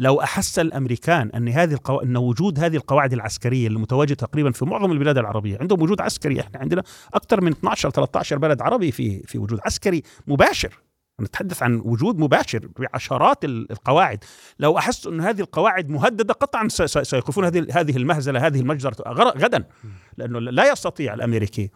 لو أحس الأمريكان أن هذه القو... أن وجود هذه القواعد العسكرية المتواجدة تقريبا في معظم البلاد العربية عندهم وجود عسكري إحنا عندنا أكثر من 12 13 بلد عربي في في وجود عسكري مباشر. نتحدث عن وجود مباشر بعشرات القواعد. لو احسوا أن هذه القواعد مهددة قطعا سيوقفون هذه هذه المهزلة هذه المجزرة غدا. لأنه لا يستطيع الأمريكي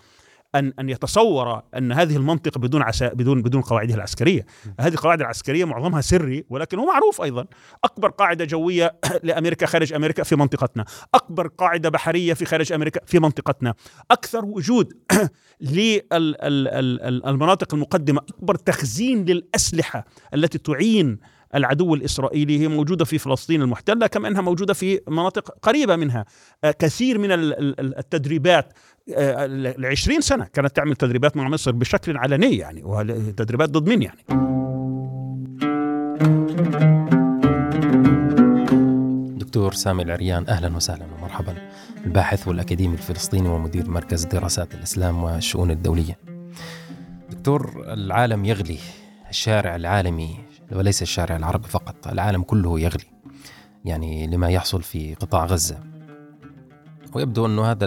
ان أن يتصور أن هذه المنطقة بدون عسا بدون بدون قواعدها العسكرية، هذه القواعد العسكرية معظمها سري ولكن هو معروف أيضا، أكبر قاعدة جوية لأمريكا خارج أمريكا في منطقتنا، أكبر قاعدة بحرية في خارج أمريكا في منطقتنا، أكثر وجود للمناطق المقدمة، أكبر تخزين للأسلحة التي تعين العدو الإسرائيلي هي موجودة في فلسطين المحتلة كما أنها موجودة في مناطق قريبة منها. آه، كثير من التدريبات آه، لعشرين سنة كانت تعمل تدريبات مع مصر بشكل علني يعني وتدريبات ضد مين يعني؟ دكتور سامي العريان أهلا وسهلا ومرحبا. الباحث والأكاديمي الفلسطيني ومدير مركز دراسات الإسلام والشؤون الدولية. دكتور العالم يغلي الشارع العالمي وليس الشارع العربي فقط العالم كله يغلي يعني لما يحصل في قطاع غزة. ويبدو أنه هذا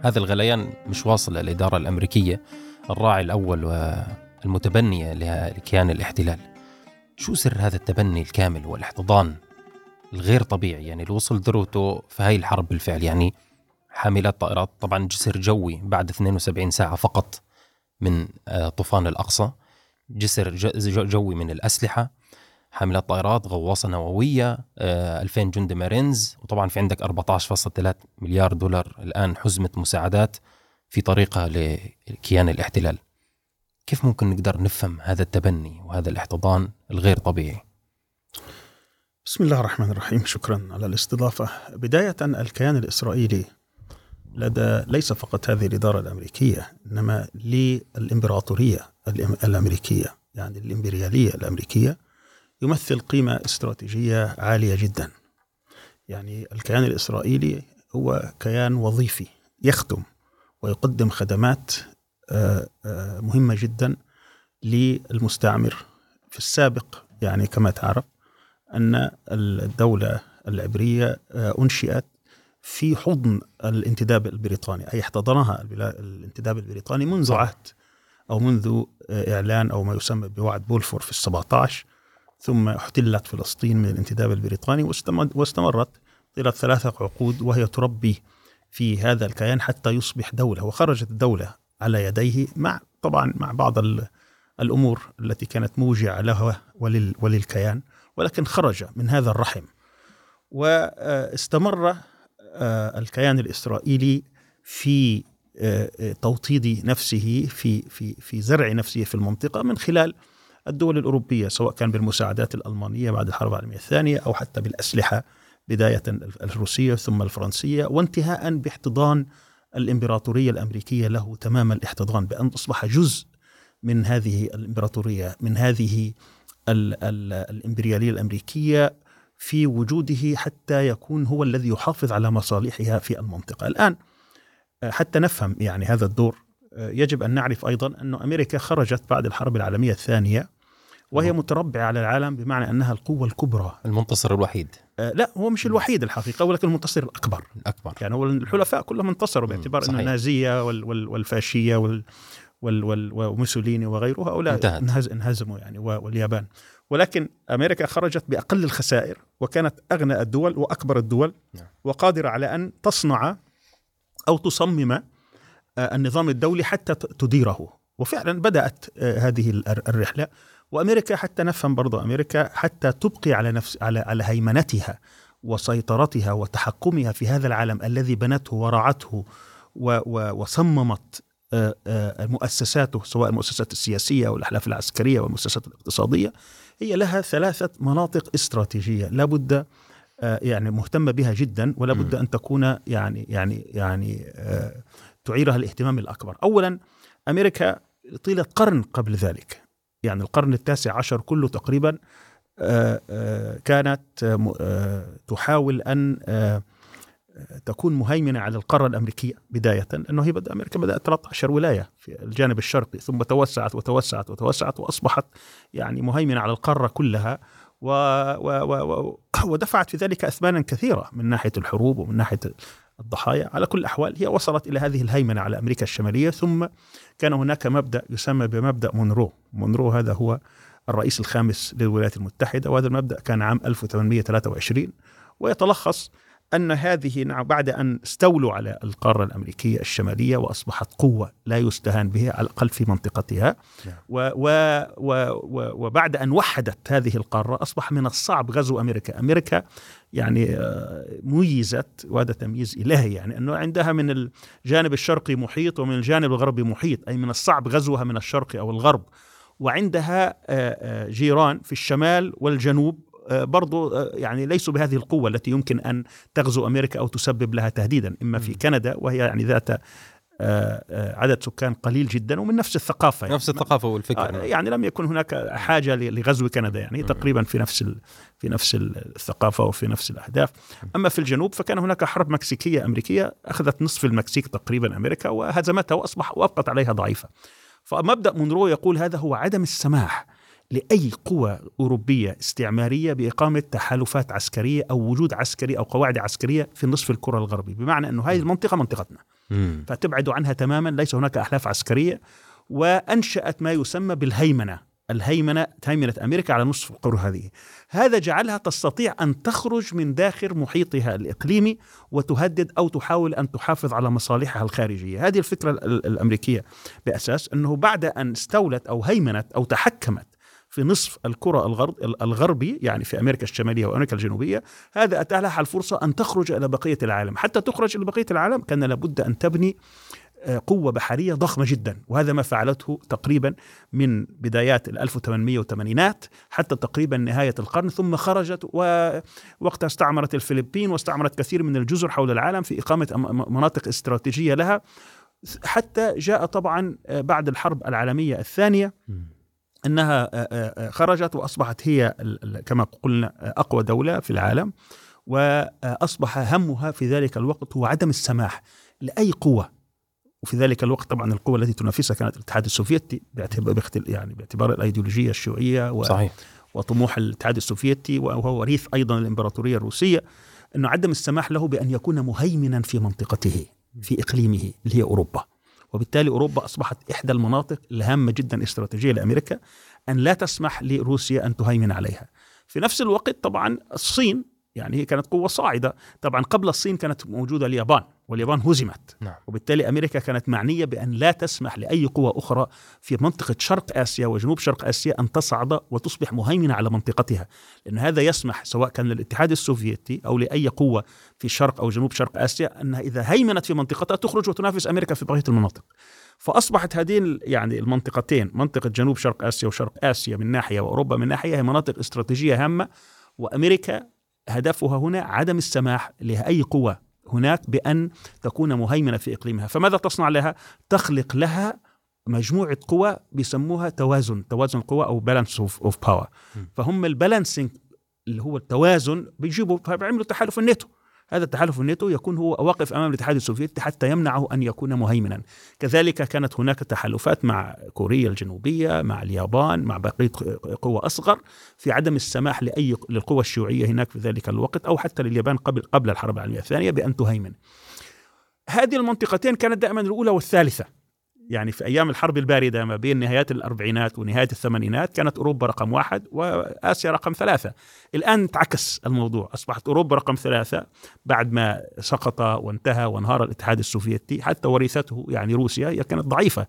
هذا الغليان مش واصل للإدارة الأمريكية الراعي الأول والمتبنية لكيان الاحتلال. شو سر هذا التبني الكامل والاحتضان الغير طبيعي؟ يعني اللي وصل ذروته في هاي الحرب بالفعل يعني حاملات طائرات طبعا جسر جوي بعد 72 ساعة فقط من آه، طوفان الأقصى. جسر جوي من الأسلحة حاملات طائرات غواصة نووية 2000 آه، جندي مارينز. وطبعا في عندك 14.3 مليار دولار الآن حزمة مساعدات في طريقها لكيان الاحتلال. كيف ممكن نقدر نفهم هذا التبني وهذا الاحتضان الغير طبيعي؟ بسم الله الرحمن الرحيم. شكرا على الاستضافة. بداية الكيان الإسرائيلي لدى ليس فقط هذه الإدارة الأمريكية إنما للإمبراطورية الأمريكية يعني الإمبريالية الأمريكية يمثل قيمة استراتيجية عالية جدا. يعني الكيان الإسرائيلي هو كيان وظيفي يخدم ويقدم خدمات آه، آه، مهمة جدا للمستعمر. في السابق يعني كما تعرف أن الدولة العبرية آه، أنشئت في حضن الانتداب البريطاني أي احتضنها الانتداب البريطاني منذ عهد أو منذ إعلان أو ما يسمى بوعد بولفور في السبعة عشر ثم احتلت فلسطين من الانتداب البريطاني واستمرت طيلة ثلاثة عقود وهي تربي في هذا الكيان حتى يصبح دولة وخرجت الدولة على يديه مع طبعا مع بعض الأمور التي كانت موجعة له ولل وللكيان ولكن خرج من هذا الرحم واستمر الكيان الإسرائيلي في آه، آه، توطيد نفسه في في في زرع نفسه في المنطقة من خلال الدول الأوروبية سواء كان بالمساعدات الألمانية بعد الحرب العالمية الثانية أو حتى بالأسلحة بداية الروسية ثم الفرنسية وانتهاء باحتضان الإمبراطورية الأمريكية له تمام الاحتضان بأن أصبح جزء من هذه الإمبراطورية من هذه ال ال الإمبريالية الأمريكية. في وجوده حتى يكون هو الذي يحافظ على مصالحها في المنطقة. الآن حتى نفهم يعني هذا الدور يجب أن نعرف أيضا أن أمريكا خرجت بعد الحرب العالمية الثانية وهي متربعة على العالم بمعنى أنها القوة الكبرى. المنتصر الوحيد. آه لا هو مش الوحيد الحقيقة ولكن المنتصر الأكبر. الأكبر. يعني هو الحلفاء كلهم انتصروا باعتبار أن النازية وال وال والفاشية وال وال وال وموسوليني وغيره. هؤلاء انهز انهزموا يعني واليابان. ولكن أمريكا خرجت بأقل الخسائر وكانت أغنى الدول وأكبر الدول نعم. وقادرة على أن تصنع أو تصمم آه، النظام الدولي حتى تديره. وفعلا بدأت آه، هذه الرحلة. وأمريكا حتى نفهم برضو أمريكا حتى تبقي على نفس على على هيمنتها وسيطرتها وتحكمها في هذا العالم الذي بنته ورعته وصممت آه، مؤسساته سواء المؤسسات السياسية أو الأحلاف العسكرية والمؤسسات الاقتصادية. هي لها ثلاثة مناطق استراتيجية. لابد يعني مهتمة بها جدا ولا بد أن تكون يعني يعني يعني تعيرها الاهتمام الأكبر. أولا أمريكا طيلة قرن قبل ذلك. يعني القرن التاسع عشر كله تقريبا آه، آه، كانت آه، تحاول أن تكون مهيمنة على القارة الأمريكية بداية لأنه هي بدأ أمريكا بدأت 13 ولاية في الجانب الشرقي ثم توسعت وتوسعت وتوسعت وأصبحت يعني مهيمنة على القارة كلها و و و ودفعت في ذلك أثمانا كثيرة من ناحية الحروب ومن ناحية الضحايا. على كل الأحوال هي وصلت إلى هذه الهيمنة على أمريكا الشمالية ثم كان هناك مبدأ يسمى بمبدأ مونرو. مونرو هذا هو الرئيس الخامس للولايات المتحدة وهذا المبدأ كان عام 1823 ويتلخص أن هذه نعم بعد أن استولوا على القارة الأمريكية الشمالية وأصبحت قوة لا يستهان بها على الأقل في منطقتها نعم. و و و و وبعد أن وحدت هذه القارة أصبح من الصعب غزو أمريكا أمريكا يعني آه، ميزت وهذا تمييز إلهي يعني أنه عندها من الجانب الشرقي محيط ومن الجانب الغربي محيط أي من الصعب غزوها من الشرق أو الغرب وعندها آه، آه، جيران في الشمال والجنوب برضو يعني ليسوا بهذه القوة التي يمكن أن تغزو أمريكا أو تسبب لها تهديدا إما في كندا وهي يعني ذات آه، آه، عدد سكان قليل جدا ومن نفس الثقافة يعني. نفس الثقافة والفكر آه، يعني لم يكن هناك حاجة لغزو كندا يعني تقريبا في نفس في نفس الثقافة وفي نفس الأهداف. أما في الجنوب فكان هناك حرب مكسيكية أمريكية أخذت نصف المكسيك تقريبا أمريكا وهزمتها وأصبح وأبقت عليها ضعيفة. فمبدأ مونرو يقول هذا هو عدم السماح لأي قوى أوروبية استعمارية بإقامة تحالفات عسكرية أو وجود عسكري أو قواعد عسكرية في نصف الكرة الغربي بمعنى إنه هذه المنطقة منطقتنا. فتبعد عنها تماما ليس هناك أحلاف عسكرية. وأنشأت ما يسمى بالهيمنة الهيمنة هيمنة أمريكا على نصف القرى هذه. هذا جعلها تستطيع أن تخرج من داخل محيطها الإقليمي وتهدد أو تحاول أن تحافظ على مصالحها الخارجية. هذه الفكرة الأمريكية بأساس أنه بعد أن استولت أو هيمنت أو تحكمت في نصف الكرة الغربي يعني في أمريكا الشمالية وأمريكا الجنوبية هذا أتاح لها الفرصة أن تخرج إلى بقية العالم. حتى تخرج إلى بقية العالم كان لابد أن تبني آه، قوة بحرية ضخمة جدا وهذا ما فعلته تقريبا من بدايات ال 1880 حتى تقريبا نهاية القرن ثم خرجت ووقتها استعمرت الفلبين واستعمرت كثير من الجزر حول العالم في إقامة مناطق استراتيجية لها. حتى جاء طبعا آه، بعد الحرب العالمية الثانية إنها آه، آه، آه، خرجت وأصبحت هي كما قلنا أقوى دولة في العالم واصبح همها في ذلك الوقت هو عدم السماح لأي قوة وفي ذلك الوقت طبعا القوة التي تنافسها كانت الاتحاد السوفيتي باعتبار يعني باعتبار الأيديولوجية الشيوعية و صحيح. وطموح الاتحاد السوفيتي وهو وريث أيضا الإمبراطورية الروسية إنه عدم السماح له بأن يكون مهيمنا في منطقته في إقليمه اللي هي أوروبا وبالتالي أوروبا أصبحت إحدى المناطق الهامة جدا استراتيجية لأمريكا أن لا تسمح لروسيا أن تهيمن عليها. في نفس الوقت طبعا الصين يعني هي كانت قوة صاعدة. طبعا قبل الصين كانت موجودة اليابان واليابان هزمت. نعم. وبالتالي أمريكا كانت معنية بأن لا تسمح لأي قوة أخرى في منطقة شرق آسيا وجنوب شرق آسيا أن تصعد وتصبح مهيمنة على منطقتها. لأن هذا يسمح سواء كان للاتحاد السوفيتي أو لأي قوة في شرق أو جنوب شرق آسيا أنها إذا هيمنت في منطقتها تخرج وتنافس أمريكا في بقية المناطق. فأصبحت هذه يعني المنطقتين منطقة جنوب شرق آسيا وشرق آسيا من ناحية وأوروبا من ناحية هي مناطق استراتيجية هامة وأمريكا هدفها هنا عدم السماح لأي قوة هناك بأن تكون مهيمنة في إقليمها. فماذا تصنع لها؟ تخلق لها مجموعة قوى بيسموها توازن توازن قوى أو balance of power فهم ال balancing اللي هو التوازن بيجيبوا فبيعملوا تحالف الناتو. هذا التحالف الناتو يكون هو واقف أمام الاتحاد السوفيتي حتى يمنعه أن يكون مهيمنا. كذلك كانت هناك تحالفات مع كوريا الجنوبية مع اليابان مع بقية قوى أصغر في عدم السماح لأي للقوى الشيوعية هناك في ذلك الوقت أو حتى لليابان قبل قبل الحرب العالمية الثانية بأن تهيمن. هذه المنطقتين كانت دائما الأولى والثالثة. يعني في أيام الحرب الباردة ما بين نهايات الأربعينات ونهاية الثمانينات كانت أوروبا رقم واحد وآسيا رقم ثلاثة. الآن تعكس الموضوع. أصبحت أوروبا رقم ثلاثة بعد ما سقط وانتهى وانهار الاتحاد السوفيتي. حتى ورثته يعني روسيا هي كانت ضعيفة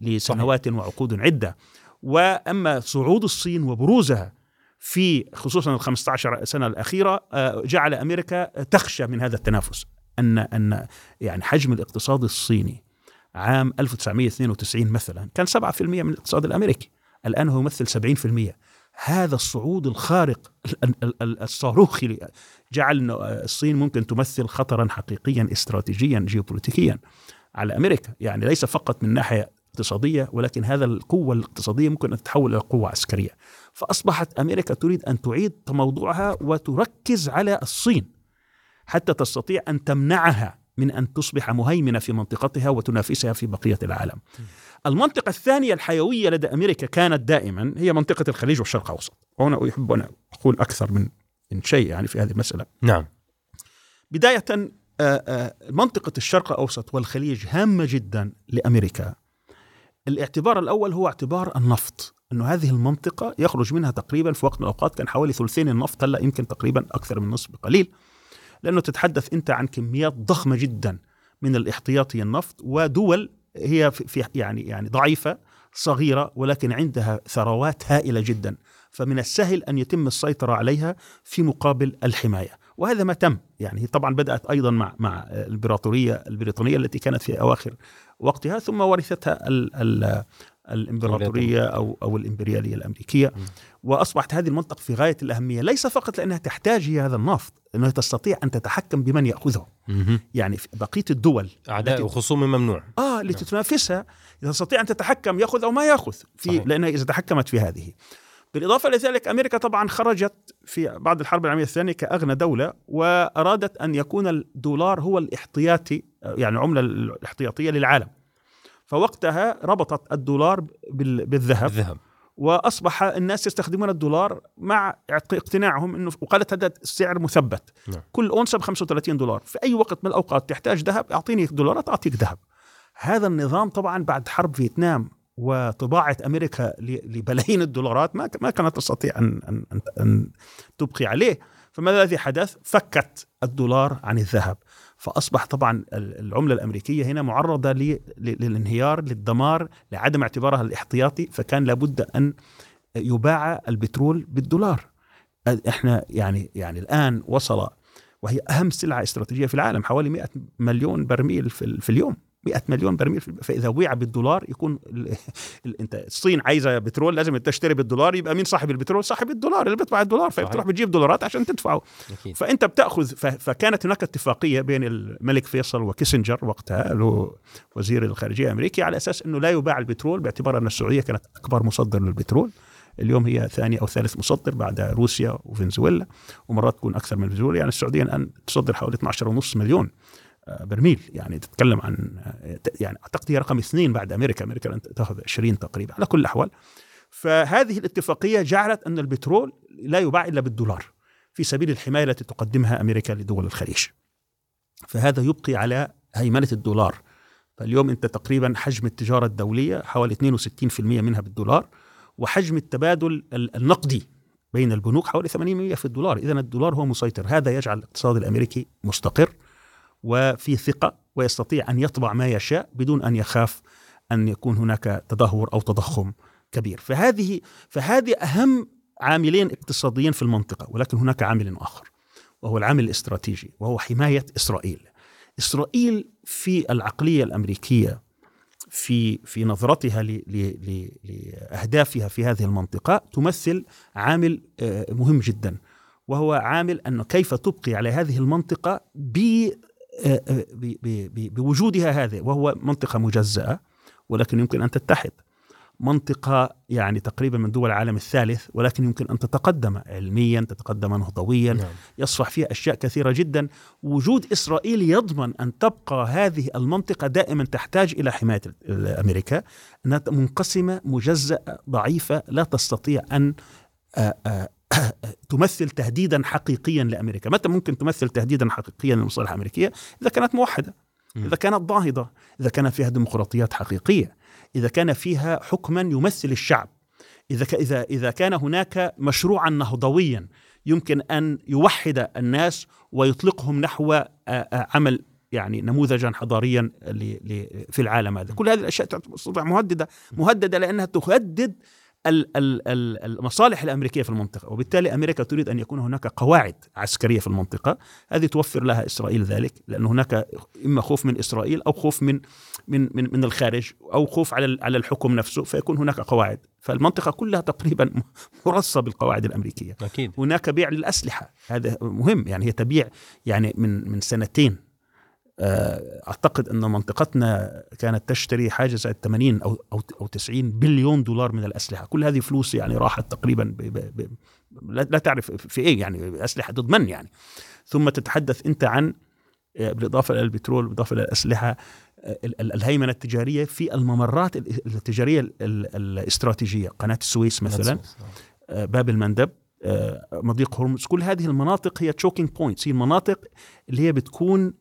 لسنوات وعقود عدة. وأما صعود الصين وبروزها في خصوصا ال 15 سنة الأخيرة آه، جعل أمريكا تخشى من هذا التنافس. ان أن يعني حجم الاقتصاد الصيني عام 1992 مثلا كان 7% من الاقتصاد الأمريكي. الآن هو يمثل 70% هذا الصعود الخارق الصاروخي جعل الصين ممكن تمثل خطرا حقيقيا استراتيجيا جيوبوليتيكيا على أمريكا. يعني ليس فقط من ناحية اقتصادية ولكن هذا القوة الاقتصادية ممكن أن تتحول إلى قوة عسكرية. فأصبحت أمريكا تريد أن تعيد تموضعها وتركز على الصين حتى تستطيع أن تمنعها من أن تصبح مهيمنة في منطقتها وتنافسها في بقية العالم. المنطقة الثانية الحيوية لدى أمريكا كانت دائما هي منطقة الخليج والشرق الأوسط وهنا أحب أن أقول أكثر من من شيء يعني في هذه المسألة. نعم. بداية منطقة الشرق الاوسط والخليج هامة جدا لأمريكا. الاعتبار الأول هو اعتبار النفط انه هذه المنطقة يخرج منها تقريبا في وقت من الأوقات كان حوالي ثلثين النفط هلأ يمكن تقريبا أكثر من نصف بقليل. لأنه تتحدث أنت عن كميات ضخمة جدا من الاحتياطي النفط ودول هي في يعني يعني ضعيفة صغيرة ولكن عندها ثروات هائلة جدا. فمن السهل أن يتم السيطرة عليها في مقابل الحماية. وهذا ما تم يعني طبعا بدأت أيضا مع مع الإمبراطورية البريطانية التي كانت في أواخر وقتها ثم ورثتها الإمبراطورية أو أو الإمبريالية الأمريكية. وأصبحت هذه المنطقة في غاية الأهمية ليس فقط لأنها تحتاج هي هذا النفط انها تستطيع أن تتحكم بمن ياخذه يعني بقية الدول أعداء وخصوم ممنوع. آه التي نعم. تستطيع أن تتحكم يأخذ أو ما يأخذ في صحيح. لأنها إذا تحكمت في هذه. بالإضافة لذلك أمريكا طبعا خرجت في بعد الحرب العالمية الثانية كأغنى دولة وأرادت أن يكون الدولار هو الاحتياطي يعني عملة الاحتياطية للعالم. فوقتها ربطت الدولار بالذهب. الذهب وأصبح الناس يستخدمون الدولار مع اقتناعهم إنه وقالت هذا السعر مثبت. نعم. كل اونصه ب 35 دولار. في أي وقت من الأوقات تحتاج ذهب أعطيني دولارات أعطيك ذهب. هذا النظام طبعا بعد حرب فيتنام وطباعة أمريكا لبلايين الدولارات ما ما كانت تستطيع ان ان أن تبقي عليه. فما الذي حدث؟ فكت الدولار عن الذهب. فأصبح طبعا العملة الأمريكية هنا معرضة للانهيار للدمار لعدم اعتبارها الاحتياطي فكان لابد أن يباع البترول بالدولار. إحنا يعني يعني الآن وصل وهي أهم سلعة استراتيجية في العالم حوالي 100 مليون برميل في اليوم. 100 مليون برميل فإذا بيع بالدولار يكون أنت الصين عايزة بترول لازم تشتري بالدولار يبقى مين صاحب البترول؟ صاحب الدولار اللي بيدفع الدولار فبتروح بتجيب دولارات عشان تدفعه. أكيد. فأنت بتأخذ فكانت هناك اتفاقية بين الملك فيصل وكيسنجر وقتها له وزير الخارجية الأمريكي على أساس إنه لا يباع البترول باعتبار أن السعودية كانت أكبر مصدر للبترول. اليوم هي ثاني أو ثالث مصدر بعد روسيا وفنزويلا ومرات تكون أكثر من فنزويلا. يعني السعودية الآن تصدر حوالي 12.5 مليون. برميل. يعني تتكلم عن يعني أعتقد هي رقم اثنين بعد أمريكا. أمريكا تأخذ 20 تقريبا على كل الأحوال. فهذه الاتفاقية جعلت أن البترول لا يباع إلا بالدولار في سبيل الحماية التي تقدمها أمريكا لدول الخليج. فهذا يبقي على هيمنة الدولار. فاليوم أنت تقريبا حجم التجارة الدولية حوالي 62% منها بالدولار وحجم التبادل النقدي بين البنوك حوالي 80% في الدولار. اذا الدولار هو مسيطر. هذا يجعل الاقتصاد الأمريكي مستقر. وفي ثقة ويستطيع أن يطبع ما يشاء بدون أن يخاف أن يكون هناك تدهور أو تضخم كبير. فهذه فهذه أهم عاملين اقتصاديين في المنطقة ولكن هناك عامل آخر وهو العامل الاستراتيجي وهو حماية إسرائيل. إسرائيل في العقلية الأمريكية في في نظرتها لأهدافها في هذه المنطقة تمثل عامل آه، مهم جدا وهو عامل أنه كيف تبقي على هذه المنطقة بوجودها هذه وهو منطقة مجزأة ولكن يمكن أن تتحد منطقة يعني تقريبا من دول العالم الثالث ولكن يمكن أن تتقدم علميا تتقدم نهضويا نعم. يصفح فيها أشياء كثيرة جدا وجود إسرائيل يضمن أن تبقى هذه المنطقة دائما تحتاج إلى حماية أمريكا أنها منقسمة مجزأة ضعيفة لا تستطيع أن آه، تمثل تهديدا حقيقيا لأمريكا، متى ممكن تمثل تهديدا حقيقيا للمصالح الامريكيه؟ إذا كانت موحدة، إذا كانت ضاهضة، إذا كان فيها ديمقراطيات حقيقية، إذا كان فيها حكما يمثل الشعب، إذا إذا إذا كان هناك مشروعا نهضويا يمكن أن يوحد الناس ويطلقهم نحو عمل يعني نموذجا حضاريا في العالم هذا. كل هذه الأشياء تصبح مهددة. مهددة لأنها تهدد المصالح الأمريكية في المنطقة وبالتالي أمريكا تريد أن يكون هناك قواعد عسكرية في المنطقة. هذه توفر لها إسرائيل ذلك لأن هناك إما خوف من إسرائيل أو خوف من من من, من الخارج أو خوف على على الحكم نفسه فيكون هناك قواعد. فالمنطقة كلها تقريبا مرصة بالقواعد الأمريكية. أكيد. هناك بيع للأسلحة هذا مهم يعني هي تبيع يعني من من سنتين. أعتقد أن منطقتنا كانت تشتري حاجة زي 80 أو أو أو 90 بليون دولار من الأسلحة، كل هذه فلوس يعني راحت تقريبا ب ب ب لا تعرف في إيه يعني أسلحة ضد من يعني. ثم تتحدث أنت عن آه، بالإضافة إلى البترول بالإضافة إلى الأسلحة آه، الهيمنة التجارية في الممرات التجارية الإستراتيجية، قناة السويس مثلا باب المندب مضيق هرمز. كل هذه المناطق هي choking points هي المناطق اللي هي بتكون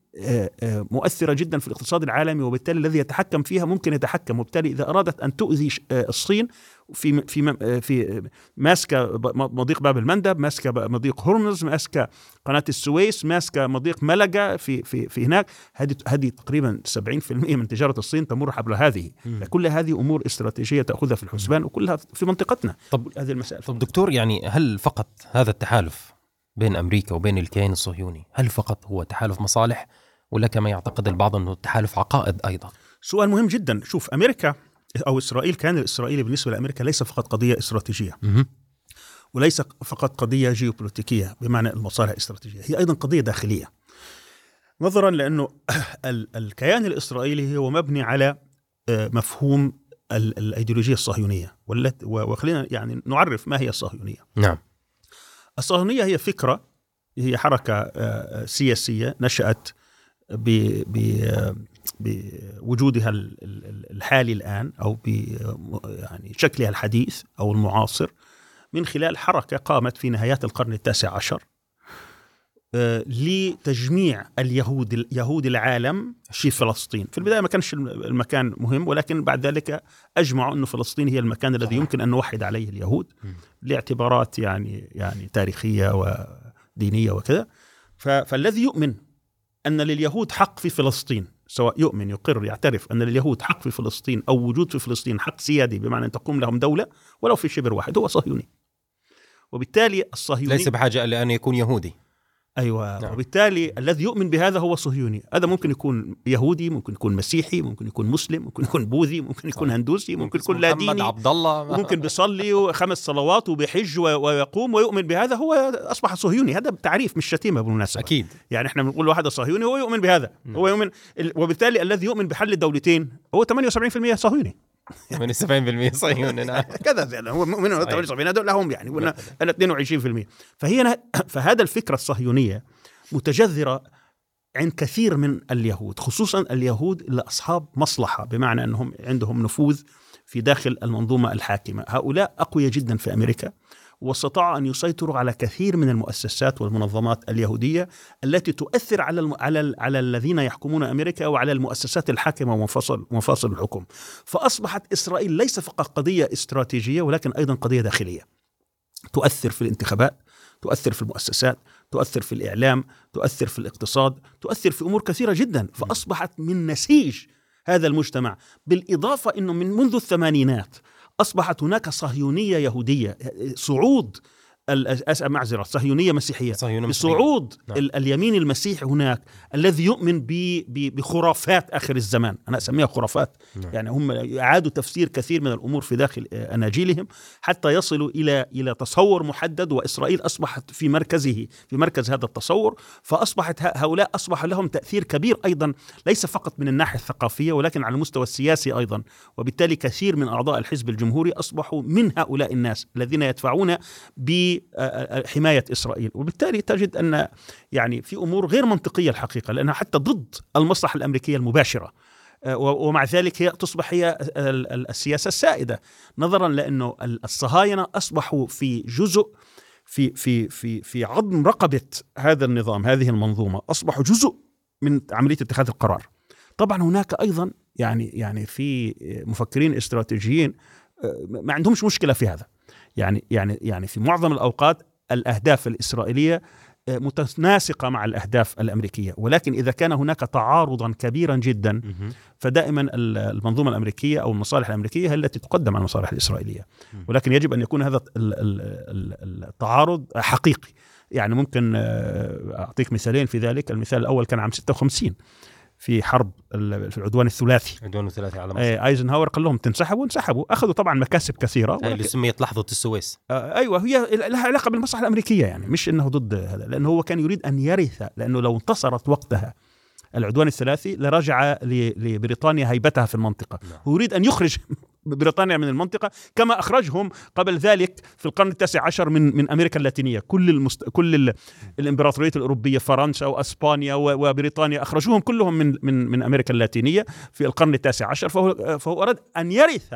مؤثرة جدا في الاقتصاد العالمي وبالتالي الذي يتحكم فيها ممكن يتحكم. وبالتالي إذا أرادت أن تؤذي الصين في في في ماسكة مضيق باب المندب ماسكة مضيق هرمز ماسكة قناة السويس ماسكة مضيق ملقا في في في هناك. هذه هذه تقريبا 70% من تجارة الصين تمر حول هذه. كل هذه أمور استراتيجية تأخذها في الحسبان وكلها في منطقتنا. طب هذه المسائل طب دكتور يعني هل فقط هذا التحالف بين أمريكا وبين الكيان الصهيوني هل فقط هو تحالف مصالح؟ ولا كما يعتقد البعض أنه تحالف عقائد أيضا. سؤال مهم جدا. شوف أمريكا أو إسرائيل كان الاسرائيلي بالنسبة لأمريكا ليس فقط قضية استراتيجية. وليس فقط قضية جيوبوليتيكية بمعنى المصالح الاستراتيجيه هي أيضا قضية داخلية. نظرا لأنه الكيان الإسرائيلي هو مبني على آه، مفهوم الإيديولوجية الصهيونية. وخلينا يعني نعرف ما هي الصهيونية. نعم. الصهيونية هي فكرة هي حركة آه، سياسية نشأت بوجودها الحالي الآن أو ب يعني شكلها الحديث أو المعاصر من خلال حركة قامت في نهايات القرن التاسع عشر آه، لتجميع اليهود يهود العالم في فلسطين. في البداية ما كانش المكان مهم ولكن بعد ذلك أجمعوا انه فلسطين هي المكان الذي يمكن أن نوحد عليه اليهود لاعتبارات يعني يعني تاريخية ودينية وكذا. فالذي يؤمن أن لليهود حق في فلسطين سواء يؤمن يقر يعترف أن لليهود حق في فلسطين أو وجود في فلسطين حق سيادي بمعنى أن تقوم لهم دولة ولو في شبر واحد هو صهيوني. وبالتالي الصهيوني ليس بحاجة لأن يكون يهودي. أيوه. نعم. وبالتالي الذي يؤمن بهذا هو صهيوني. هذا ممكن يكون يهودي ممكن يكون مسيحي ممكن يكون مسلم ممكن يكون بوذي ممكن يكون. هندوسي ممكن يكون لا ديني عبد الله ممكن بيصلي خمس صلوات وبيحج ويقوم ويؤمن بهذا. هو أصبح صهيوني. هذا تعريف مش شتيمة بالمناسبه أكيد. يعني إحنا بنقول واحد صهيوني هو يؤمن بهذا. م. هو يؤمن وبالتالي الذي يؤمن بحل الدولتين هو 78% صهيوني. 78% صهيوني نعم؟ كذا يعني هو مؤمن 78 هذول لهم يعني قلنا 22% فهي فهذا الفكرة الصهيونية متجذرة عند كثير من اليهود خصوصا اليهود اللي أصحاب مصلحة بمعنى أنهم عندهم نفوذ في داخل المنظومة الحاكمة. هؤلاء أقوياء جدا في أمريكا. واستطاعوا أن يسيطروا على كثير من المؤسسات والمنظمات اليهودية التي تؤثر على الم... على على الذين يحكمون أمريكا وعلى المؤسسات الحاكمة ومفاصل مفاصل الحكم. فأصبحت إسرائيل ليس فقط قضية استراتيجية ولكن أيضا قضية داخلية. تؤثر في الانتخابات، تؤثر في المؤسسات، تؤثر في الإعلام تؤثر في الاقتصاد تؤثر في أمور كثيرة جدا فأصبحت من نسيج هذا المجتمع بالإضافة أنه من منذ الثمانينات أصبحت هناك صهيونية يهودية صعود. معذره صهيونية مسيحية. صهيونية بصعود نعم. اليمين المسيحي هناك الذي يؤمن بخرافات آخر الزمان. أنا أسميها خرافات. نعم. يعني هم اعادوا تفسير كثير من الأمور في داخل أناجيلهم حتى يصلوا إلى إلى تصور محدد وإسرائيل أصبحت في مركزه في مركز هذا التصور فأصبحت هؤلاء أصبح لهم تأثير كبير أيضا ليس فقط من الناحية الثقافية ولكن على المستوى السياسي أيضا. وبالتالي كثير من أعضاء الحزب الجمهوري أصبحوا من هؤلاء الناس الذين يدفعون ب حمايه إسرائيل. وبالتالي تجد أن يعني في أمور غير منطقية الحقيقة لأنها حتى ضد المصلحة الأمريكية المباشرة. ومع ذلك هي تصبح هي السياسة السائدة. نظرا لأنه الصهاينة أصبحوا في جزء في في في في عظم رقبة هذا النظام هذه المنظومة. أصبحوا جزء من عملية اتخاذ القرار. طبعا هناك أيضا يعني يعني في مفكرين استراتيجيين ما عندهمش مشكلة في هذا. يعني يعني يعني في معظم الأوقات الأهداف الإسرائيلية آه، متناسقة مع الأهداف الأمريكية. ولكن إذا كان هناك تعارضا كبيرا جدا فدائما المنظومة الأمريكية أو المصالح الأمريكية هي التي تقدم على المصالح الإسرائيلية. ولكن يجب أن يكون هذا التعارض حقيقي. يعني ممكن آه، أعطيك مثالين في ذلك. المثال الأول كان عام 56 في حرب في العدوان الثلاثي. العدوان الثلاثي على مصر. آه أيزنهاور قال لهم تنسحبوا انسحبوا. أخذوا طبعا مكاسب كثيرة. اللي سميت لحظه السويس. آه أيوه هي لها علاقة بالمصلحة الأمريكية يعني مش إنه ضد هذا لأنه هو كان يريد أن يرث لأنه لو انتصرت وقتها العدوان الثلاثي لرجع لبريطانيا هيبتها في المنطقة. نعم. هو يريد أن يخرج بريطانيا من المنطقة كما أخرجهم قبل ذلك في القرن التاسع عشر من من أمريكا اللاتينية. كل المست... كل الامبراطوريات الأوروبية فرنسا وأسبانيا وبريطانيا أخرجوهم كلهم من من من أمريكا اللاتينية في القرن التاسع عشر. فهو فهو أراد أن يرث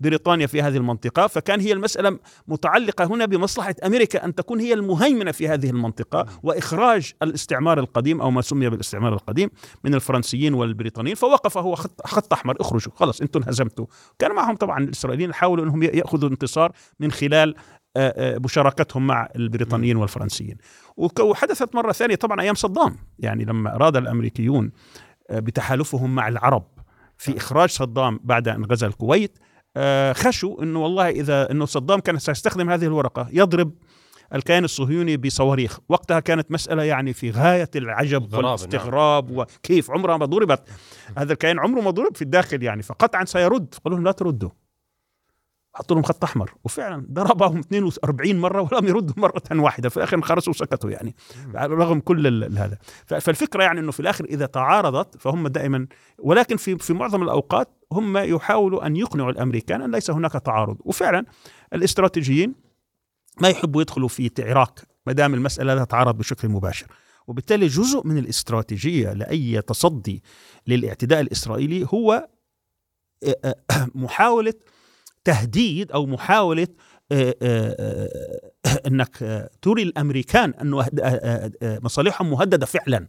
بريطانيا في هذه المنطقة فكان هي المسألة متعلقة هنا بمصلحة أمريكا أن تكون هي المهيمنة في هذه المنطقة وإخراج الاستعمار القديم أو ما سمي بالاستعمار القديم من الفرنسيين والبريطانيين فوقف هو خط, خط أحمر اخرجوا خلاص أنتم انهزمتوا. كان معهم طبعا الإسرائيليين حاولوا أنهم يأخذوا انتصار من خلال مشاركتهم مع البريطانيين والفرنسيين. وحدثت مرة ثانية طبعا أيام صدام يعني لما أراد الأمريكيون بتحالفهم مع العرب في إخراج صدام بعد أن غزا الكويت خشوا أنه والله إذا أنه صدام كان سيستخدم هذه الورقة يضرب الكيان الصهيوني بصواريخ وقتها كانت مسألة يعني في غاية العجب نعم. والاستغراب نعم. وكيف عمرها ما ضربت هذا الكيان عمره ما ضرب في الداخل يعني فقطعا سيرد قالوا لهم لا تردوا حطوا لهم خط أحمر. وفعلا ضربهم 42 مرة ولم يردوا مرة واحدة. في الآخر خرسوا وسكتوا يعني. رغم كل هذا. فالفكرة يعني إنه في الآخر إذا تعارضت فهم دائما ولكن في في معظم الأوقات هم يحاولوا أن يقنعوا الأمريكان أن ليس هناك تعارض. وفعلا الاستراتيجيين ما يحبوا يدخلوا في عراك ما دام المسألة لا تتعارض بشكل مباشر. وبالتالي جزء من الاستراتيجية لأي تصدي للإعتداء الإسرائيلي هو محاولة تهديد أو محاولة آه، آه، آه، إنك تري الأمريكان انه مصالحهم مهددة فعلا.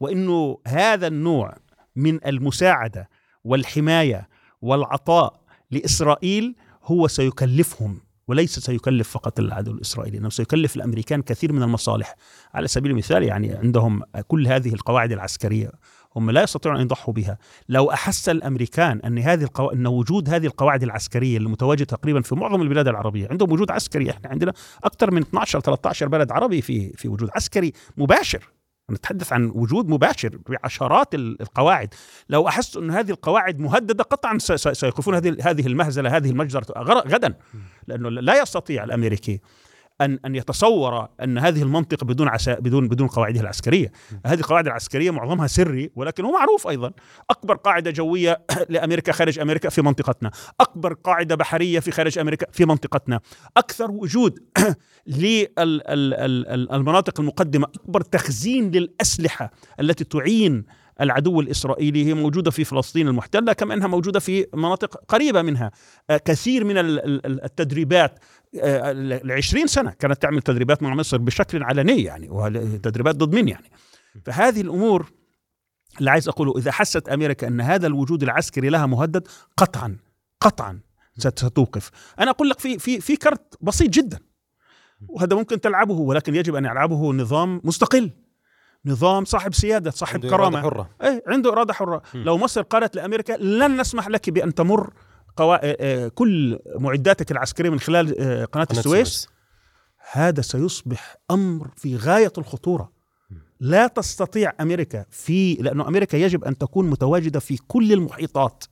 وإنه هذا النوع من المساعدة والحماية والعطاء لإسرائيل هو سيكلفهم وليس سيكلف فقط العدو الإسرائيلي إنه سيكلف الأمريكان كثير من المصالح. على سبيل المثال يعني عندهم كل هذه القواعد العسكرية هم لا يستطيعون أن يضحوا بها. لو أحس الأمريكان أن هذه القو... أن وجود هذه القواعد العسكرية المتواجدة تقريبا في معظم البلاد العربية عندهم وجود عسكري إحنا عندنا أكثر من 12 13 بلد عربي في في وجود عسكري مباشر. نتحدث عن وجود مباشر بعشرات القواعد. لو احسوا أن هذه القواعد مهددة قطعا سيوقفون هذه هذه المهزلة هذه المجزرة غدا. لأنه لا يستطيع الأمريكي ان أن يتصور أن هذه المنطقة بدون عسا بدون بدون قواعدها العسكرية، هذه القواعد العسكرية معظمها سري ولكن هو معروف أيضا، أكبر قاعدة جوية لأمريكا خارج أمريكا في منطقتنا، أكبر قاعدة بحرية في خارج أمريكا في منطقتنا، أكثر وجود للمناطق المقدمة، أكبر تخزين للأسلحة التي تعين العدو الإسرائيلي هي موجودة في فلسطين المحتلة كما أنها موجودة في مناطق قريبة منها. آه، كثير من التدريبات آه، ل 20 سنة كانت تعمل تدريبات مع مصر بشكل علني يعني وتدريبات ضد مين يعني؟ فهذه الأمور اللي عايز أقوله إذا حست أمريكا أن هذا الوجود العسكري لها مهدد قطعا قطعا ستوقف. أنا أقول لك في في في كرت بسيط جدا وهذا ممكن تلعبه ولكن يجب أن يلعبه نظام مستقل. نظام صاحب سيادة صاحب عنده كرامة. إرادة حرة. إيه عنده إرادة حرة. م. لو مصر قالت لأمريكا لن نسمح لك بأن تمر قوا... آه، آه، كل معداتك العسكرية من خلال آه، قناة السويس. هذا سيصبح أمر في غاية الخطورة. لا تستطيع أمريكا في لأنه أمريكا يجب أن تكون متواجدة في كل المحيطات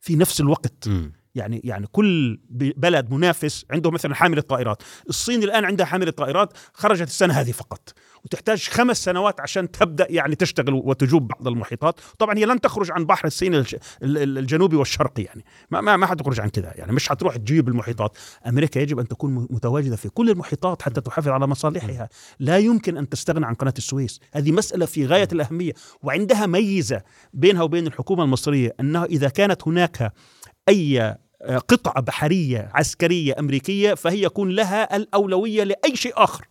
في نفس الوقت. م. يعني يعني كل بلد منافس عنده مثلا حامل الطائرات. الصين الآن عندها حامل الطائرات خرجت السنة هذه فقط. وتحتاج خمس سنوات عشان تبدأ يعني تشتغل وتجوب بعض المحيطات. طبعا هي لن تخرج عن بحر الصين الجنوبي والشرقي يعني. ما ما, ما حتخرج عن كذا يعني. مش حتروح تجيب المحيطات. أمريكا يجب أن تكون متواجدة في كل المحيطات حتى تحافظ على مصالحها. لا يمكن أن تستغنى عن قناة السويس. هذه مسألة في غاية الأهمية. وعندها ميزة بينها وبين الحكومة المصرية أنها إذا كانت هناك أي قطعة بحرية عسكرية أمريكية فهي يكون لها الأولوية لأي شيء آخر.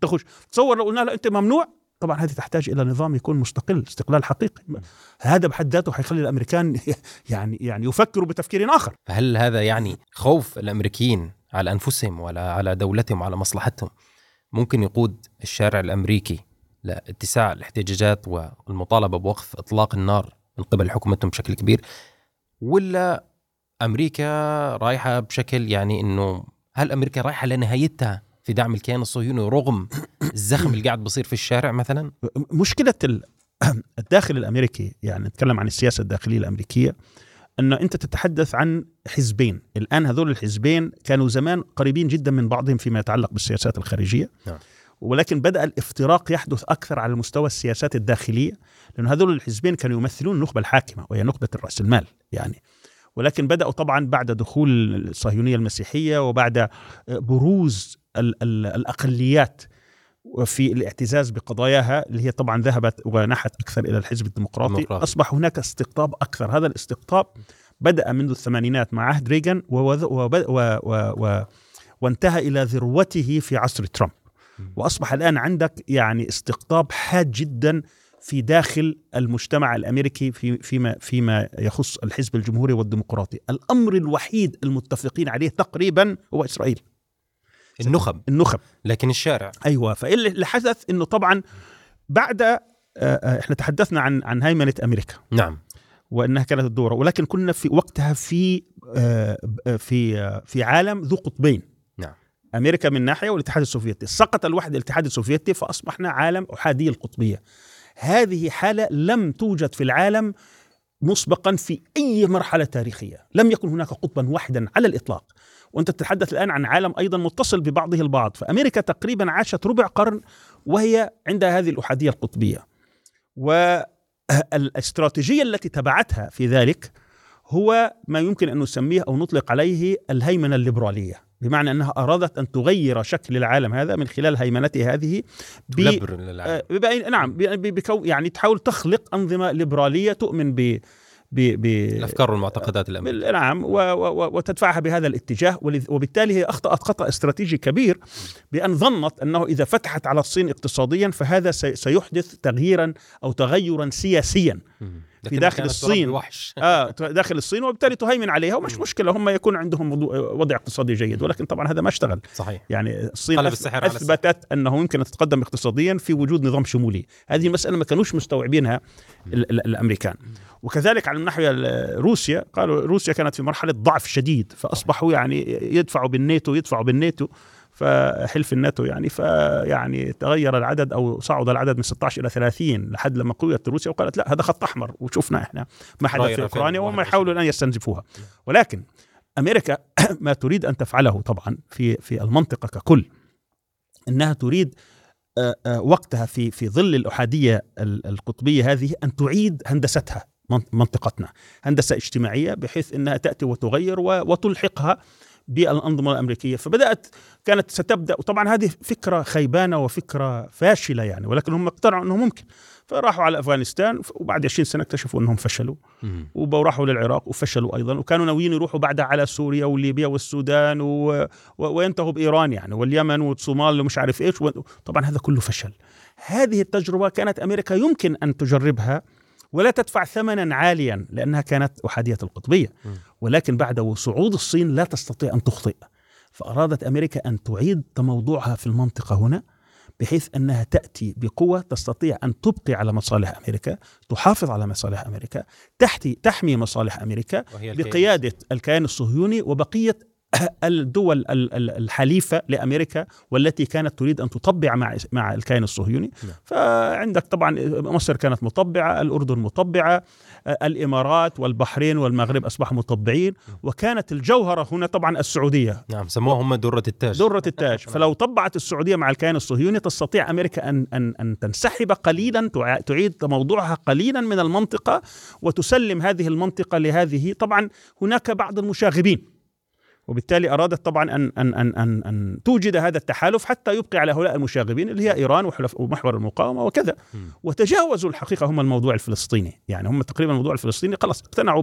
تخش. تصور لو قلنا له أنت ممنوع طبعا هذه تحتاج إلى نظام يكون مستقل استقلال حقيقي. هذا بحد ذاته حيخلي الأمريكان يعني يعني يفكروا بتفكير آخر. فهل هذا يعني خوف الأمريكيين على أنفسهم ولا على دولتهم وعلى مصلحتهم؟ ممكن يقود الشارع الأمريكي لاتساع الاحتجاجات والمطالبة بوقف إطلاق النار من قبل حكومتهم بشكل كبير ولا أمريكا رايحة بشكل يعني إنه هل أمريكا رايحة لنهايتها في دعم الكيان الصهيوني رغم الزخم اللي قاعد بصير في الشارع مثلا؟ مشكلة الداخل الأمريكي يعني نتكلم عن السياسة الداخلية الأمريكية إنه أنت تتحدث عن حزبين. الآن هذول الحزبين كانوا زمان قريبين جدا من بعضهم فيما يتعلق بالسياسات الخارجية. نعم. ولكن بدأ الافتراق يحدث أكثر على مستوى السياسات الداخلية لأن هذول الحزبين كانوا يمثلون النخبة الحاكمة وهي نخبة راس المال يعني. ولكن بدأوا طبعا بعد دخول الصهيونية المسيحية وبعد بروز ال ال الأقليات وفي الاعتزاز بقضاياها اللي هي طبعا ذهبت ونحت أكثر إلى الحزب الديمقراطي. ديمقراطي. أصبح هناك استقطاب أكثر. هذا الاستقطاب بدأ منذ الثمانينات مع عهد ريغان وانتهى إلى ذروته في عصر ترامب. وأصبح الآن عندك يعني استقطاب حاد جدا في داخل المجتمع الأمريكي في فيما فيما يخص الحزب الجمهوري والديمقراطي، الأمر الوحيد المتفقين عليه تقريبا هو إسرائيل. النخب. النخب. لكن الشارع. أيوه فاللي حدث إنه طبعا بعد آه، آه، إحنا تحدثنا عن عن هيمنة أمريكا. نعم. وإنها كانت الدورة. ولكن كنا في وقتها في آه، في في عالم ذو قطبين. نعم. أمريكا من ناحية والاتحاد السوفيتي. سقط الوحده الاتحاد السوفيتي فأصبحنا عالم احادي القطبية. هذه حالة لم توجد في العالم مسبقا في أي مرحلة تاريخية. لم يكن هناك قطبا واحدا على الإطلاق. وأنت تتحدث الآن عن عالم أيضا متصل ببعضه البعض. فأمريكا تقريبا عاشت ربع قرن وهي عندها هذه الأحادية القطبية. والأستراتيجية التي تبعتها في ذلك هو ما يمكن أن نسميه أو نطلق عليه الهيمنة الليبرالية. بمعنى أنها أرادت أن تغير شكل العالم هذا من خلال هيمنتها هذه ب... آه نعم بكو يعني تحاول تخلق أنظمة ليبرالية تؤمن ب. الأفكار والمعتقدات الأمريكية نعم. وتدفعها بهذا الاتجاه وبالتالي هي أخطأت خطأ استراتيجي كبير بأن ظنت أنه إذا فتحت على الصين اقتصاديا فهذا سي... سيحدث تغييرا أو تغيرا سياسيا في داخل الصين. وحش. آه داخل الصين وبالتالي تهيمن عليها ومش مشكلة هم يكون عندهم وضع اقتصادي جيد ولكن طبعا هذا ما اشتغل. صحيح. يعني الصين أثبتت أنه يمكن أن تتقدم اقتصاديا في وجود نظام شمولي. هذه المساله ما كانوش مستوعبينها الأمريكان. وكذلك على الناحيه روسيا قالوا روسيا كانت في مرحلة ضعف شديد فأصبحوا يعني يدفعوا بالناتو يدفعوا بالناتو. فحلف الناتو يعني فيعني تغير العدد أو صعد العدد من 16 إلى 30 لحد لما قويت روسيا وقالت لا هذا خط أحمر وشفنا إحنا ما حدث في أوكرانيا وهم يحاولون ان يستنزفوها. ولكن أمريكا ما تريد أن تفعله طبعا في في المنطقة ككل إنها تريد وقتها في في ظل الأحادية القطبية هذه أن تعيد هندستها منطقتنا. هندسة اجتماعية بحيث إنها تأتي وتغير وتلحقها بالأنظمة الأمريكية. فبدأت كانت ستبدأ وطبعا هذه فكرة خيبانة وفكرة فاشلة يعني ولكن هم اقتنعوا أنه ممكن. فراحوا على أفغانستان وبعد 20 سنة اكتشفوا أنهم فشلوا. وراحوا للعراق وفشلوا أيضا. وكانوا ناويين يروحوا بعدها على سوريا وليبيا والسودان و... و... وينتهوا بإيران يعني واليمن والصومال ومش عارف إيش. و... طبعا هذا كله فشل. هذه التجربة كانت أمريكا يمكن أن تجربها ولا تدفع ثمنا عاليا لأنها كانت أحادية القطبية. ولكن بعد صعود الصين لا تستطيع أن تخطئ. فأرادت أمريكا أن تعيد تموضعها في المنطقة هنا بحيث أنها تأتي بقوة تستطيع أن تبقي على مصالح أمريكا تحافظ على مصالح أمريكا تحتي تحمي مصالح أمريكا بقيادة الكيان الصهيوني وبقية الدول الحليفة لأمريكا والتي كانت تريد أن تطبع مع مع الكيان الصهيوني. نعم. فعندك طبعا مصر كانت مطبعة الأردن مطبعة الإمارات والبحرين والمغرب أصبحوا مطبعين. وكانت الجوهرة هنا طبعا السعودية. نعم سموها هم درة التاج. درة التاج. فلو طبعت السعودية مع الكيان الصهيوني تستطيع أمريكا أن أن أن تنسحب قليلا تعيد موضوعها قليلا من المنطقة وتسلم هذه المنطقة لهذه. طبعا هناك بعض المشاغبين. وبالتالي أرادت طبعا ان ان ان ان, أن توجد هذا التحالف حتى يبقي على هؤلاء المشاغبين اللي هي إيران ومحور المقاومة وكذا. وتجاوزوا الحقيقة هم الموضوع الفلسطيني. يعني هم تقريبا الموضوع الفلسطيني خلاص اقتنعوا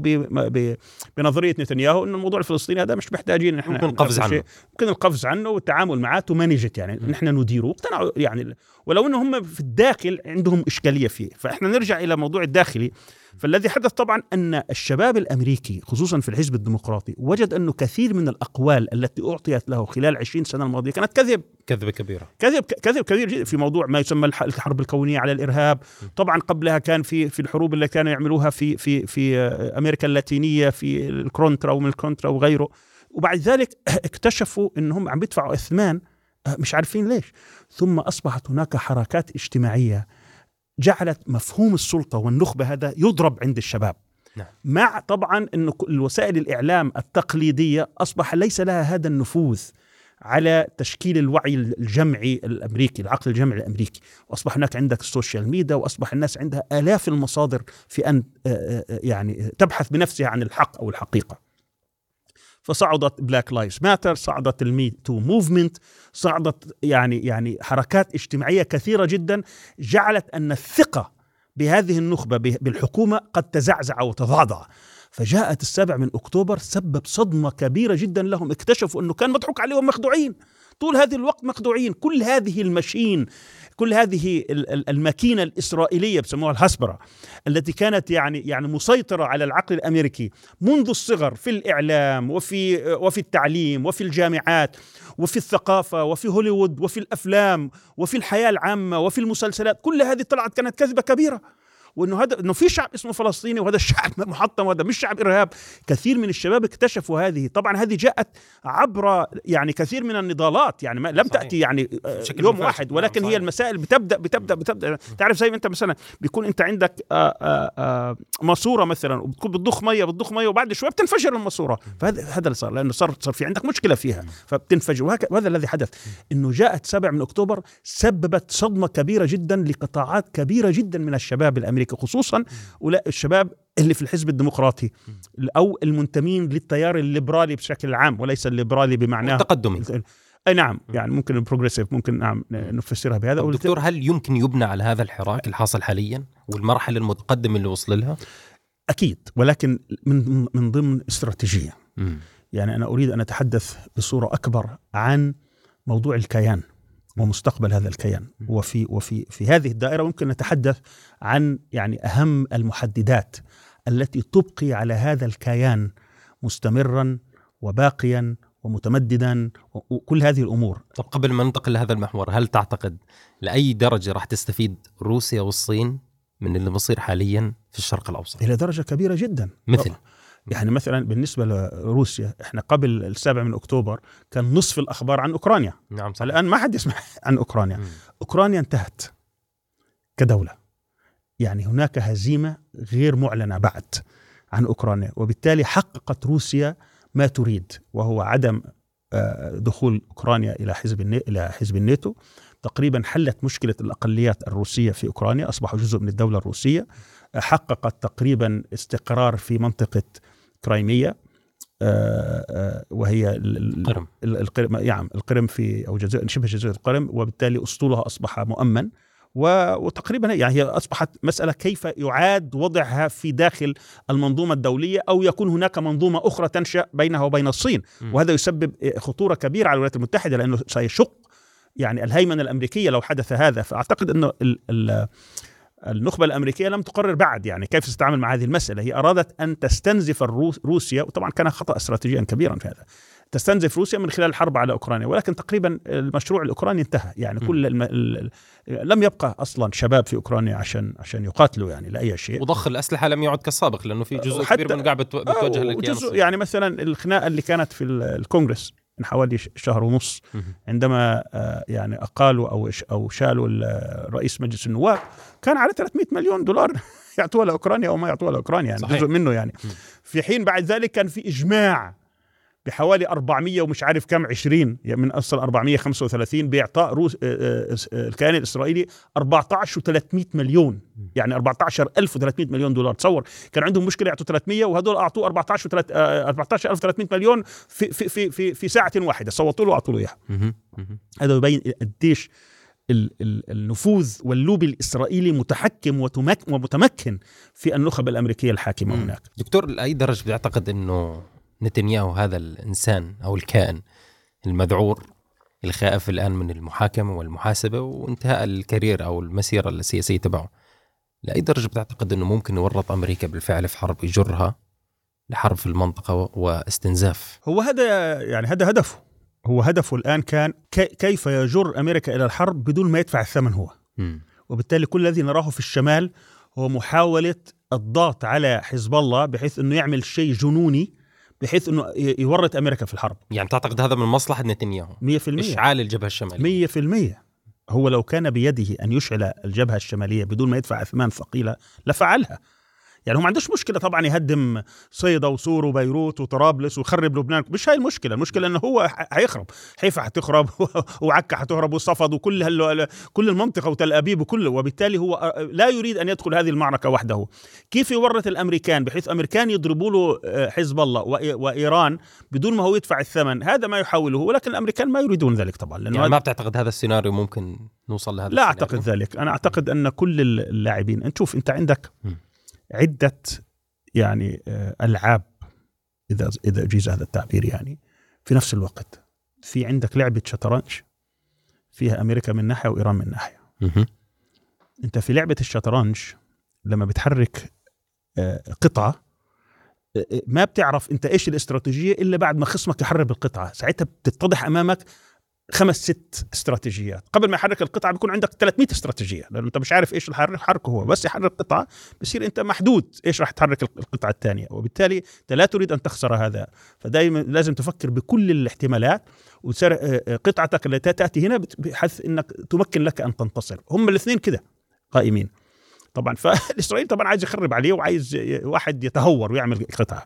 بنظرية نتنياهو إن الموضوع الفلسطيني هذا مش محتاجين نحن ممكن القفز عنه. ممكن القفز عنه والتعامل معه تمانجت يعني. نحن نديره. اقتنعوا يعني. ولو انه هم في الداخل عندهم إشكالية فيه. فإحنا نرجع إلى موضوع الداخلي. فالذي حدث طبعا أن الشباب الأمريكي خصوصا في الحزب الديمقراطي وجد أنه كثير من الأقوال التي أعطيت له خلال 20 سنة الماضية كانت كذب. كذبة كبيرة. كذب كذب كبير جدا في موضوع ما يسمى الحرب الكونية على الإرهاب. طبعا قبلها كان في في الحروب اللي كانوا يعملوها في في في أمريكا اللاتينية في الكونترا ومن الكونترا وغيره. وبعد ذلك اكتشفوا إنهم عم بيدفعوا اثمان مش عارفين ليش. ثم أصبحت هناك حركات اجتماعية جعلت مفهوم السلطة والنخبة هذا يضرب عند الشباب نعم. مع طبعا أن الوسائل الإعلام التقليدية أصبح ليس لها هذا النفوذ على تشكيل الوعي الجمعي الأمريكي، العقل الجمعي الأمريكي، وأصبح هناك عندك السوشيال ميديا وأصبح الناس عندها آلاف المصادر في أن يعني تبحث بنفسها عن الحق أو الحقيقة. فصعدت Black Lives Matter صعدت ال Me Too movement صعدت يعني يعني حركات اجتماعية كثيرة جدا جعلت أن الثقة بهذه النخبة بالحكومة قد تزعزع وتضعضع. فجاءت السابع من أكتوبر سبب صدمة كبيرة جدا لهم اكتشفوا أنه كان مضحوك عليهم مخدوعين. طول هذا الوقت مخدوعين. كل هذه ال machine كل هذه الماكينة الإسرائيلية بسموها الهسبره التي كانت يعني يعني مسيطرة على العقل الأمريكي منذ الصغر في الإعلام وفي وفي التعليم وفي الجامعات وفي الثقافة وفي هوليوود وفي الأفلام وفي الحياة العامة وفي المسلسلات كل هذه طلعت كانت كذبة كبيرة. وإنه هذا إنه في شعب اسمه فلسطيني وهذا الشعب محطم وهذا مش شعب إرهاب. كثير من الشباب اكتشفوا هذه. طبعا هذه جاءت عبر يعني كثير من النضالات. يعني ما لم صحيح. تأتي يعني آه، يوم واحد ولكن نعم هي المسائل بتبدأ بتبدأ بتبدأ. تعرف زي ما أنت مثلا بيكون أنت عندك آه، آه، ماسورة مثلا وبتكون بتضخ مية بتضخ مية وبعد شوي بتنفجر الماسورة. فهذا هذا اللي صار لأنه صار صار في عندك مشكلة فيها. فبتنفجر. وهذا الذي حدث. إنه جاءت 7 من أكتوبر سببت صدمة كبيرة جدا لقطاعات كبيرة جدا من الشباب الأمريكي. أمريكا خصوصا الشباب اللي في الحزب الديمقراطي أو المنتمين للتيار الليبرالي بشكل عام وليس الليبرالي بمعناه التقدمي أي نعم يعني ممكن ال progressive ممكن نعم نفسرها بهذا دكتور هل يمكن يبنى على هذا الحراك الحاصل حاليا والمرحلة المتقدمة اللي وصل لها؟ أكيد ولكن من من ضمن استراتيجية م. يعني أنا أريد أن أتحدث بصورة أكبر عن موضوع الكيان ومستقبل هذا الكيان وفي وفي في هذه الدائرة ممكن نتحدث عن يعني أهم المحددات التي تبقي على هذا الكيان مستمرا وباقيا ومتمددا وكل هذه الأمور. طب قبل ما ننتقل لهذا المحور، هل تعتقد لأي درجة راح تستفيد روسيا والصين من اللي بصير حاليا في الشرق الأوسط؟ إلى درجة كبيرة جدا. مثل يعني مثلا بالنسبة لروسيا إحنا قبل السابع من أكتوبر كان نصف الأخبار عن أوكرانيا. نعم صحيح. الآن ما حد يسمع عن أوكرانيا. م. أوكرانيا انتهت كدولة. يعني هناك هزيمة غير معلنة بعد عن أوكرانيا وبالتالي حققت روسيا ما تريد وهو عدم آه، دخول أوكرانيا إلى حزب إلى حزب الناتو. تقريبا حلت مشكلة الأقليات الروسية في أوكرانيا اصبحوا جزء من الدولة الروسية. حققت تقريبا استقرار في منطقة كرايميا آه، آه، وهي القرم القرم يعني القرم في أو جزيرة شبه جزيرة القرم وبالتالي أسطولها أصبح مؤمن وتقريبا يعني هي أصبحت مسألة كيف يعاد وضعها في داخل المنظومة الدولية أو يكون هناك منظومة أخرى تنشأ بينها وبين الصين. وهذا يسبب خطورة كبيرة على الولايات المتحدة لأنه سيشق يعني الهيمنة الأمريكية لو حدث هذا. فأعتقد أنه ال ال النخبة الأمريكية لم تقرر بعد يعني كيف تتعامل مع هذه المسألة. هي أرادت أن تستنزف روسيا وطبعا كان خطأ استراتيجيا كبيرا في هذا تستنزف روسيا من خلال الحرب على أوكرانيا ولكن تقريبا المشروع الأوكراني انتهى. يعني كل الم... ال... لم يبقى أصلا شباب في أوكرانيا عشان عشان يقاتلوا يعني لأي شيء. وضخ الأسلحة لم يعد كالسابق لأنه في جزء كبير من قاعد بتوجه للكيان يعني مثلا الخناقة اللي كانت في الكونغرس. من حوالي شهر ونص. عندما آه، يعني أقالوا أو أو شالوا رئيس مجلس النواب كان على 300 مليون دولار يعطوها لأوكرانيا أو ما يعطوها لأوكرانيا يعني صحيح. جزء منه يعني. في حين بعد ذلك كان في إجماع بحوالي 400 ومش عارف كم 20 يعني من أصل 435 باعطاء روس آه، آه، آه، الكيان الإسرائيلي 14 و300 مليون. يعني 14300 مليون دولار. تصور كان عندهم مشكلة يعطوا 300 وهدول أعطوه 14 14300 مليون في في في في, في ساعة واحدة. صوتوا له وأعطوا له إياها. هذا يبين قديش النفوذ واللوبي الإسرائيلي متحكم ومتمكن في النخب الأمريكية الحاكمة هناك. دكتور لأي درجة بيعتقد إنه نتنياهو هذا الإنسان أو الكائن المذعور الخائف الآن من المحاكمة والمحاسبة وانتهاء الكارير أو المسيرة السياسية تبعه. لاي درجة بتعتقد إنه ممكن يورط أمريكا بالفعل في حرب يجرها لحرب في المنطقة واستنزاف. هو هذا يعني هذا هدفه. هو هدفه الآن كان كيف يجر أمريكا إلى الحرب بدون ما يدفع الثمن هو. م. وبالتالي كل الذي نراه في الشمال هو محاولة الضغط على حزب الله بحيث إنه يعمل شيء جنوني بحيث إنه يورط أمريكا في الحرب. يعني تعتقد هذا من مصلحة نتنياهو؟ 100% إشعال الجبهة الشمالية. 100% هو لو كان بيده أن يشعل الجبهة الشمالية بدون ما يدفع أثمان ثقيلة لفعلها. يعني هو ما عندوش مشكلة طبعا يهدم صيدا وسور وبيروت وطرابلس ويخرب لبنان مش هاي المشكلة المشكلة إنه هو حيخرب حيفا حتخرب وعكا حتخرب وصفد وكل هل... كل المنطقة وتل أبيب وكله وبالتالي هو لا يريد أن يدخل هذه المعركة وحده. كيف يورط الأمريكان؟ بحيث أمريكان يضربوا له آه، حزب الله وإيران بدون ما هو يدفع الثمن هذا ما يحاوله ولكن الأمريكان ما يريدون ذلك طبعا لأنه يعني ما بتعتقد هذا السيناريو ممكن نوصل لهذا لا السيناريو. أعتقد ذلك أنا أعتقد أن كل اللاعبين أنت شوف أنت عندك عدة يعني آه، ألعاب إذا إذا اجيز هذا التعبير يعني في نفس الوقت. في عندك لعبة شطرنج فيها أمريكا من ناحية وإيران من ناحية. أنت في لعبة الشطرنج لما بتحرك آه، قطعة آه، ما بتعرف أنت إيش الإستراتيجية إلا بعد ما خصمك يحرر القطعه ساعتها بتتضح أمامك خمس ست استراتيجيات. قبل ما يحرك القطعه بيكون عندك 300 استراتيجية لأنه أنت مش عارف إيش اللي حركه هو. بس يحرك قطعه بصير أنت محدود إيش راح تحرك القطعة الثانية. وبالتالي أنت لا تريد أن تخسر هذا. فدائما لازم تفكر بكل الاحتمالات آه، آه، قطعتك التي تأتي هنا بحيث إنك تمكن لك أن تنتصر. هم الاثنين كده قائمين. طبعا فالاسرائيلي طبعا عايز يخرب عليه وعايز واحد يتهور ويعمل غلطة.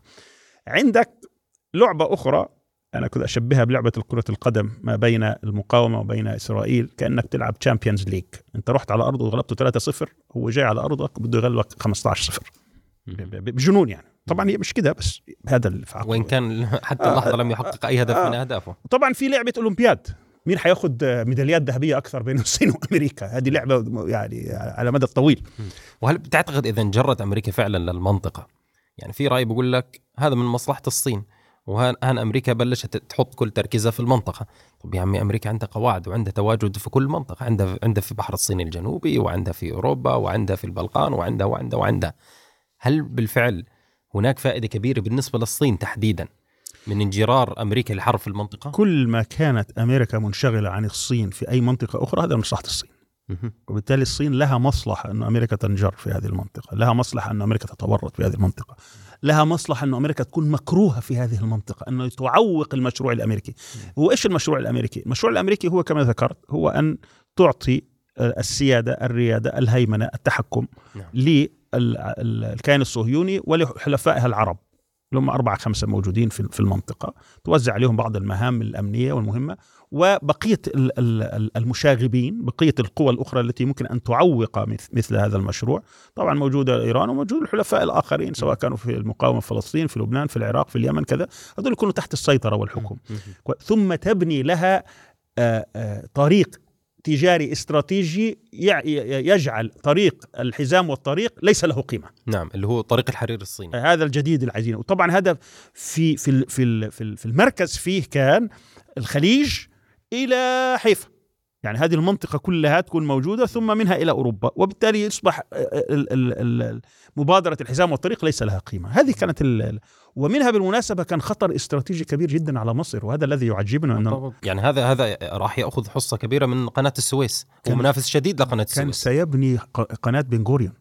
عندك لعبة أخرى أنا كنت أشبهها بلعبة كره القدم ما بين المقاومة وبين إسرائيل كأنك تلعب Champions League أنت رحت على ارضه وغلبته 3-0 هو جاي على أرضك بده يغلبك 15-0 بجنون يعني. طبعا هي مش كده بس هذا الفعل وين كان حتى اللحظة آه لم يحقق أي هدف آه. من أهدافه. طبعا في لعبة أولمبياد. مين حياخذ ميداليات ذهبية أكثر بين الصين وأمريكا؟ هذه لعبة يعني على مدى الطويل. وهل بتعتقد إذا انجرت أمريكا فعلا للمنطقة؟ يعني في رأي بيقول لك هذا من مصلحة الصين. وهان أمريكا بلشت تحط كل تركيزها في المنطقة. طب يا عمي أمريكا عندها قواعد وعندها تواجد في كل منطقة. عندها عندها في بحر الصين الجنوبي وعندها في أوروبا وعندها في البلقان وعندها وعندها وعندها. هل بالفعل هناك فائدة كبيرة بالنسبة للصين تحديدا من انجرار أمريكا لحرب في المنطقة؟ كل ما كانت أمريكا منشغلة عن الصين في أي منطقة أخرى هذا مصلحة الصين. وبالتالي الصين لها مصلحة أن أمريكا تنجر في هذه المنطقة لها مصلحة أن أمريكا تتورط في هذه المنطقة. لها مصلحة أن أمريكا تكون مكروهة في هذه المنطقة أنه تعوق المشروع الأمريكي هو إيش المشروع الأمريكي؟ المشروع الأمريكي هو كما ذكرت هو أن تعطي السيادة الريادة الهيمنة التحكم نعم. للكيان الصهيوني ولحلفائها العرب اللي هم أربعة خمسة موجودين في المنطقة توزع عليهم بعض المهام الأمنية والمهمة وبقية المشاغبين بقية القوى الأخرى التي ممكن أن تعوق مثل هذا المشروع. طبعا موجودة إيران وموجود الحلفاء الآخرين سواء كانوا في المقاومة في فلسطين في لبنان في العراق في اليمن كذا. هذول يكونوا تحت السيطرة والحكم. ثم تبني لها طريق تجاري استراتيجي يجعل طريق الحزام والطريق ليس له قيمة. نعم اللي هو طريق الحرير الصيني. هذا الجديد العايزينه، وطبعا هذا في في في في المركز فيه كان الخليج إلى حيفا. يعني هذه المنطقة كلها تكون موجودة ثم منها إلى أوروبا، وبالتالي يصبح مبادرة الحزام والطريق ليس لها قيمة، هذه كانت ومنها بالمناسبة كان خطر استراتيجي كبير جدا على مصر وهذا الذي يعجبنا أنه يعني هذا هذا راح يأخذ حصة كبيرة من قناة السويس ومنافس شديد لقناة السويس. كان سيبني قناة بنغوريون.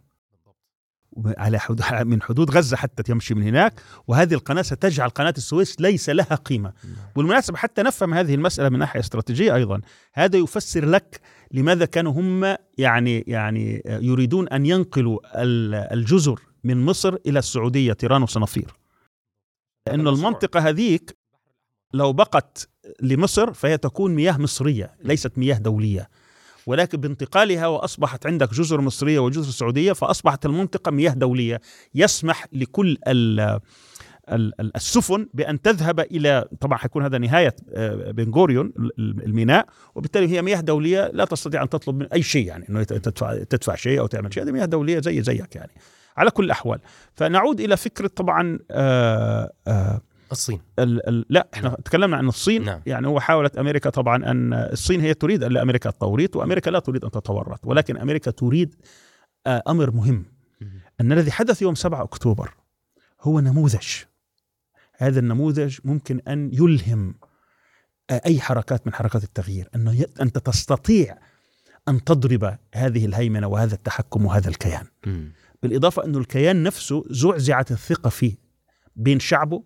على حدود من حدود غزة حتى تمشي من هناك وهذه القناة ستجعل قناة السويس ليس لها قيمة. بالمناسبة حتى نفهم هذه المسألة من ناحية استراتيجية أيضا هذا يفسر لك لماذا كانوا هم يعني يعني يريدون أن ينقلوا الجزر من مصر إلى السعودية تيران وصنافير. لأنه المنطقة هذيك لو بقت لمصر فهي تكون مياه مصرية ليست مياه دولية. ولكن بانتقالها وأصبحت عندك جزر مصرية وجزر سعودية فأصبحت المنطقة مياه دولية. يسمح لكل السفن بأن تذهب إلى طبعا حيكون هذا نهاية آه، بنغوريون الميناء وبالتالي هي مياه دولية لا تستطيع أن تطلب من أي شيء يعني إنه تدفع تدفع شيء أو تعمل شيء هذه مياه دولية زي زيك يعني. على كل الأحوال. فنعود إلى فكرة طبعا آآ آه، آآ آه، الصين. ال ال لا إحنا نعم. تكلمنا عن الصين. نعم. يعني هو حاولت أمريكا طبعا أن الصين هي تريد أن أمريكا التوريط وأمريكا لا تريد أن تتورط ولكن أمريكا تريد آه، أمر مهم. أن الذي حدث يوم 7 أكتوبر هو نموذج. هذا النموذج ممكن أن يلهم أي حركات من حركات التغيير. انه انت تستطيع أن تضرب هذه الهيمنة وهذا التحكم وهذا الكيان. بالإضافة أنه الكيان نفسه زعزعت الثقة فيه بين شعبه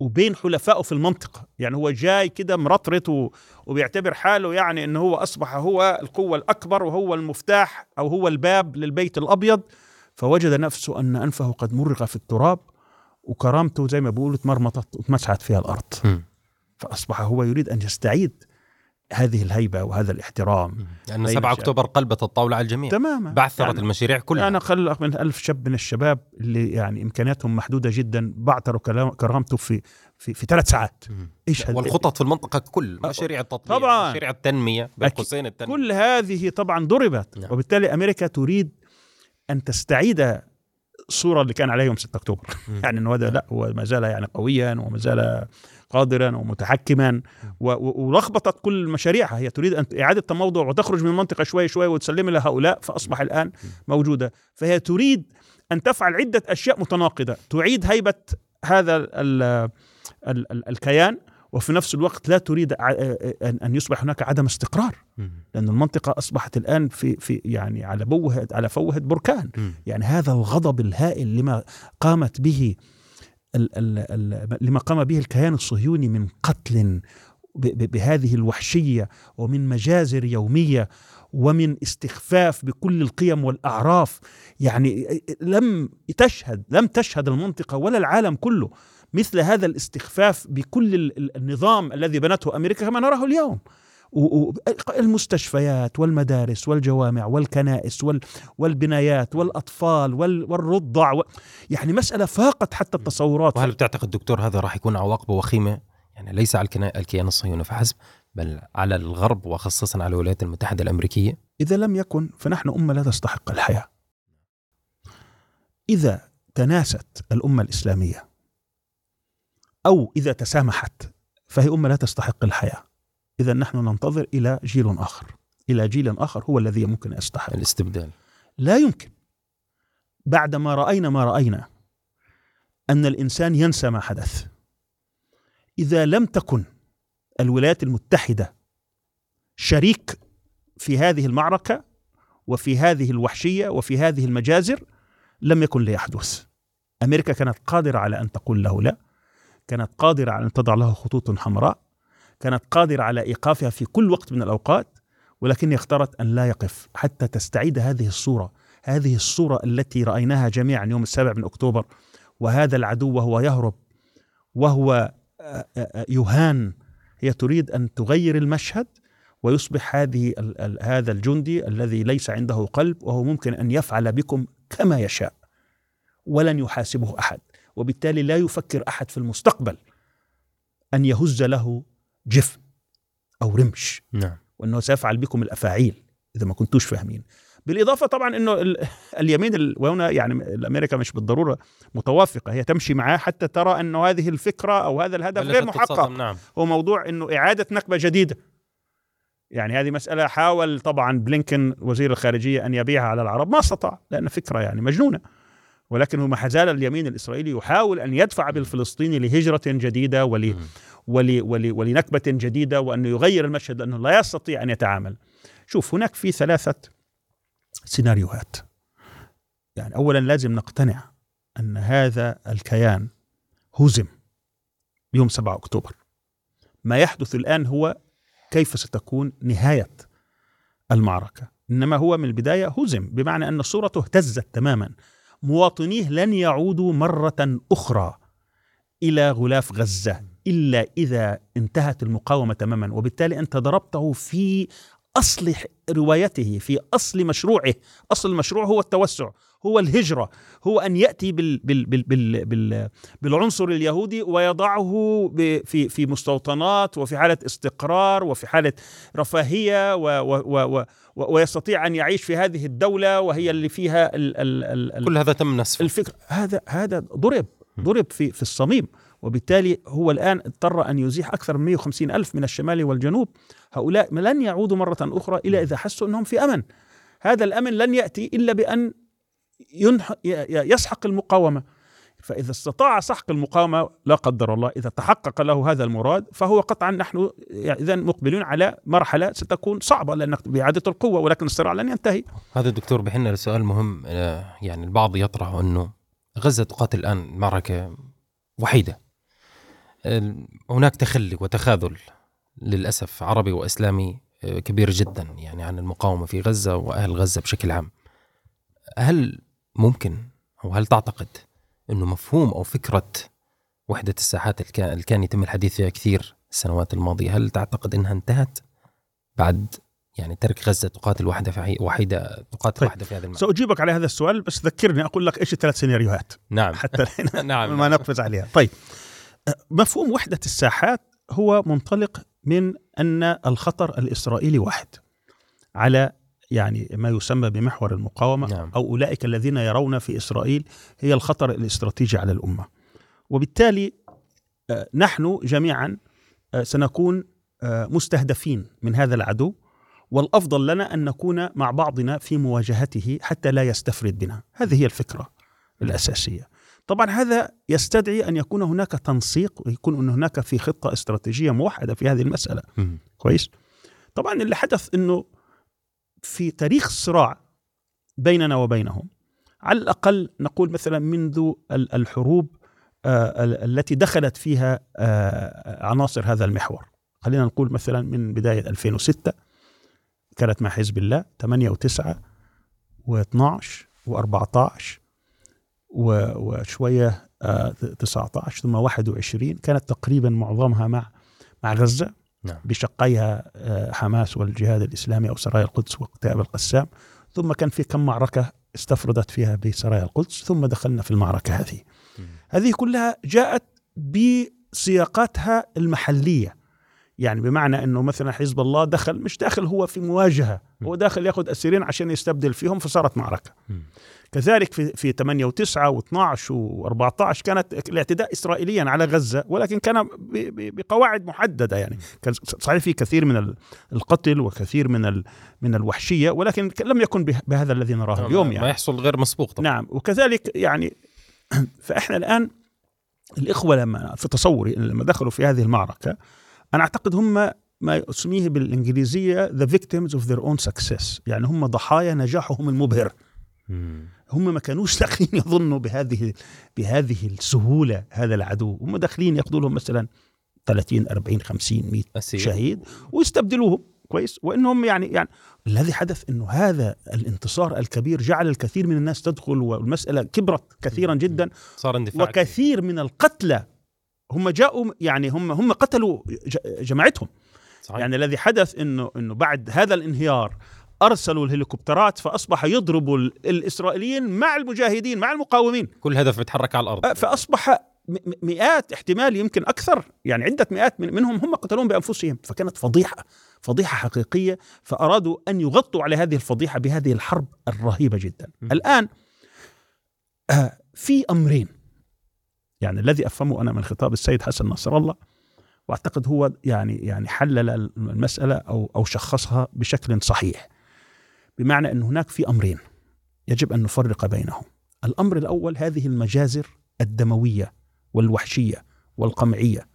وبين حلفائه في المنطقة يعني هو جاي كده مرطرط وبيعتبر حاله يعني أنه هو أصبح هو القوة الأكبر وهو المفتاح أو هو الباب للبيت الأبيض فوجد نفسه أن أنفه قد مرغ في التراب وكرامته زي ما بيقولوا اتمرمطت واتمسحت فيها الأرض م. فأصبح هو يريد أن يستعيد هذه الهيبة وهذا الاحترام. لأن 7 أكتوبر قلبت الطاولة على الجميع. تماما. بعثرت يعني المشاريع كلها. أنا خلق من ألف شاب من الشباب اللي يعني إمكانياتهم محدودة جدا بعثروا كرامته في في, في ثلاث ساعات. إيش والخطط في المنطقة كل مشاريع التطوير طبعا. مشاريع التنمية بين قوسين التنمية. كل هذه طبعا ضربت. نعم. وبالتالي أمريكا تريد أن تستعيد الصورة اللي كان عليها يوم 6 أكتوبر. يعني إنه هذا لا هو ما زال يعني قويا وما زال قادرا ومتحكما ولخبطت كل مشاريعها. هي تريد أن إعادة تموضع وتخرج من المنطقة شوي شوي وتسلم لهؤلاء فأصبح الآن موجودة. فهي تريد أن تفعل عدة أشياء متناقضة. تعيد هيبة هذا ال ال ال الكيان وفي نفس الوقت لا تريد ان يصبح هناك عدم استقرار. لأن المنطقة أصبحت الآن في في يعني على بوهه على فوهة بركان. يعني هذا الغضب الهائل لما قامت به لما قام به الكيان الصهيوني من قتل بهذه الوحشية ومن مجازر يومية ومن استخفاف بكل القيم والأعراف يعني لم تشهد لم تشهد المنطقة ولا العالم كله مثل هذا الاستخفاف بكل النظام الذي بنته أمريكا كما نراه اليوم. المستشفيات والمدارس والجوامع والكنائس والبنايات والأطفال والرضع يعني مسألة فاقت حتى التصورات. وهل بتعتقد دكتور هذا راح يكون عواقبه وخيمة؟ يعني ليس على الكيان الصهيوني فحسب بل على الغرب وخصوصا على الولايات المتحدة الأمريكية. إذا لم يكن فنحن أمة لا تستحق الحياة. إذا تناست الأمة الإسلامية أو إذا تسامحت فهي أمة لا تستحق الحياة. إذا نحن ننتظر إلى جيل آخر. إلى جيل آخر هو الذي يمكن يستحق. الاستبدال. لا يمكن. بعدما رأينا ما رأينا أن الإنسان ينسى ما حدث. إذا لم تكن الولايات المتحدة شريك في هذه المعركة وفي هذه الوحشية وفي هذه المجازر لم يكن ليحدث أمريكا كانت قادرة على أن تقول له لا كانت قادرة على أن تضع له خطوط حمراء كانت قادرة على إيقافها في كل وقت من الأوقات ولكن اختارت أن لا يقف حتى تستعيد هذه الصورة هذه الصورة التي رأيناها جميعا يوم السابع من أكتوبر وهذا العدو وهو يهرب وهو آه، آه، يهان. هي تريد أن تغير المشهد ويصبح هذه هذا الجندي الذي ليس عنده قلب وهو ممكن أن يفعل بكم كما يشاء ولن يحاسبه أحد وبالتالي لا يفكر أحد في المستقبل أن يهز له جفن أو رمش. نعم. وإنه سيفعل بكم الأفاعيل إذا ما كنتوش فاهمين. بالإضافة طبعا إنه اليمين وهنا يعني الأمريكا مش بالضرورة متوافقة. هي تمشي معاه حتى ترى انه هذه الفكرة أو هذا الهدف غير محقق. نعم. هو موضوع إنه إعادة نكبه جديدة. يعني هذه مسألة حاول طبعا بلينكن وزير الخارجية أن يبيعها على العرب. ما استطاع لأن فكرة يعني مجنونة. ولكن هو ما زال اليمين الإسرائيلي يحاول أن يدفع بالفلسطيني لهجرة جديدة ول ول ول ولنكبة جديدة وأنه يغير المشهد لأنه لا يستطيع أن يتعامل. شوف هناك في ثلاثة سيناريوهات. يعني أولا لازم نقتنع أن هذا الكيان هزم يوم 7 أكتوبر. ما يحدث الآن هو كيف ستكون نهاية المعركة. إنما هو من البداية هزم بمعنى أن صورته اهتزت تماما. مواطنيه لن يعودوا مرة أخرى إلى غلاف غزة. إلا إذا انتهت المقاومة تماما. وبالتالي أنت ضربته في أصل روايته في أصل مشروعه. أصل المشروع هو التوسع هو الهجرة هو أن يأتي بال بال بال بال بال بالعنصر اليهودي ويضعه في في مستوطنات وفي حالة استقرار وفي حالة رفاهية و و و ويستطيع أن يعيش في هذه الدولة وهي اللي فيها ال ال ال كل هذا تم نسفه. الفكر. هذا هذا ضرب ضرب في في الصميم. وبالتالي هو الآن اضطر أن يزيح أكثر من 150 ألف من الشمال والجنوب. هؤلاء لن يعودوا مرة أخرى إلا إذا حسوا أنهم في أمن. هذا الأمن لن يأتي إلا بأن يسحق المقاومة. فإذا استطاع سحق المقاومة لا قدر الله إذا تحقق له هذا المراد فهو قطعا نحن إذا مقبلون على مرحلة ستكون صعبة لأنك بإعادة القوة ولكن الصراع لن ينتهي. هذا الدكتور بحنا لسؤال مهم آه، يعني البعض يطرح أنه غزة تقاتل الآن معركة وحيدة. هناك تخلي وتخاذل للأسف عربي وإسلامي آه، كبير جدا يعني عن المقاومة في غزة وأهل غزة بشكل عام. هل ممكن أو هل تعتقد أنه مفهوم أو فكرة وحدة الساحات اللي كان يتم الحديث فيها كثير السنوات الماضية هل تعتقد أنها انتهت بعد يعني ترك غزة تقاتل وحدة وحيدة تقاتل طيب. وحدة في هذا المعنى سأجيبك على هذا السؤال بس ذكرني أقول لك إيش الثلاث سيناريوهات. نعم. حتى نعم. ما نقفز عليها. طيب. مفهوم وحدة الساحات هو منطلق من أن الخطر الإسرائيلي واحد على يعني ما يسمى بمحور المقاومة نعم. أو أولئك الذين يرون في إسرائيل هي الخطر الاستراتيجي على الأمة وبالتالي آه، نحن جميعا آه، سنكون آه، مستهدفين من هذا العدو والأفضل لنا أن نكون مع بعضنا في مواجهته حتى لا يستفرد بنا، هذه هي الفكرة الأساسية. طبعا هذا يستدعي أن يكون هناك تنسيق ويكون أن هناك في خطة استراتيجية موحدة في هذه المسألة. م. كويس؟ طبعا اللي حدث إنه في تاريخ الصراع بيننا وبينهم على الأقل نقول مثلا منذ الحروب آه، التي دخلت فيها آه، عناصر هذا المحور خلينا نقول مثلا من بداية 2006 كانت مع حزب الله 8 و9 و12 و14 وشوية 19 ثم 21 كانت تقريبا معظمها مع مع غزة نعم. بشقيها آه، حماس والجهاد الإسلامي أو سرايا القدس وكتاب القسام. ثم كان في كم معركة استفردت فيها بسرايا القدس ثم دخلنا في المعركة هذه. هذه كلها جاءت بسياقاتها المحلية. يعني بمعنى إنه مثلا حزب الله دخل مش داخل هو في مواجهة. هو داخل ياخذ أسيرين عشان يستبدل فيهم فصارت معركة. كذلك في في 8 و9 و12 و14 كانت الاعتداء اسرائيليا على غزة ولكن كان بقواعد محددة يعني. كان صحيح في كثير من القتل وكثير من من الوحشية ولكن لم يكن بهذا الذي نراه اليوم يعني. ما يحصل غير مسبوق طبعا. نعم وكذلك يعني فإحنا الآن الإخوة لما في تصوري لما دخلوا في هذه المعركة أنا أعتقد هم ما أسميه بالإنجليزية the victims of their own success. يعني هم ضحايا نجاحهم المبهر. هم ما كانوش داخلين يظنوا بهذه بهذه السهولة هذا العدو. هم داخلين ياخذوا لهم مثلا 30 40 50 100 شهيد ويستبدلوهم. كويس. وإنهم يعني يعني الذي حدث إنه هذا الانتصار الكبير جعل الكثير من الناس تدخل والمسألة كبرت كثيرا جدا. صار اندفاع وكثير من القتلى هم جاءوا يعني هم هم قتلوا جماعتهم. صحيح. يعني الذي حدث انه إنه بعد هذا الانهيار أرسلوا الهليكوبترات فأصبح يضربوا الإسرائيليين مع المجاهدين مع المقاومين. كل هدف بيتحرك على الأرض. فأصبح مئات احتمال يمكن أكثر يعني عدة مئات من منهم هم قتلون بأنفسهم. فكانت فضيحة فضيحة حقيقية فأرادوا أن يغطوا على هذه الفضيحة بهذه الحرب الرهيبة جدا. م. الآن آه في أمرين. يعني الذي أفهمه أنا من خطاب السيد حسن نصر الله وأعتقد هو يعني يعني حلل المسألة أو أو شخصها بشكل صحيح. بمعنى أن هناك في أمرين يجب أن نفرق بينهم. الأمر الأول هذه المجازر الدموية والوحشية والقمعية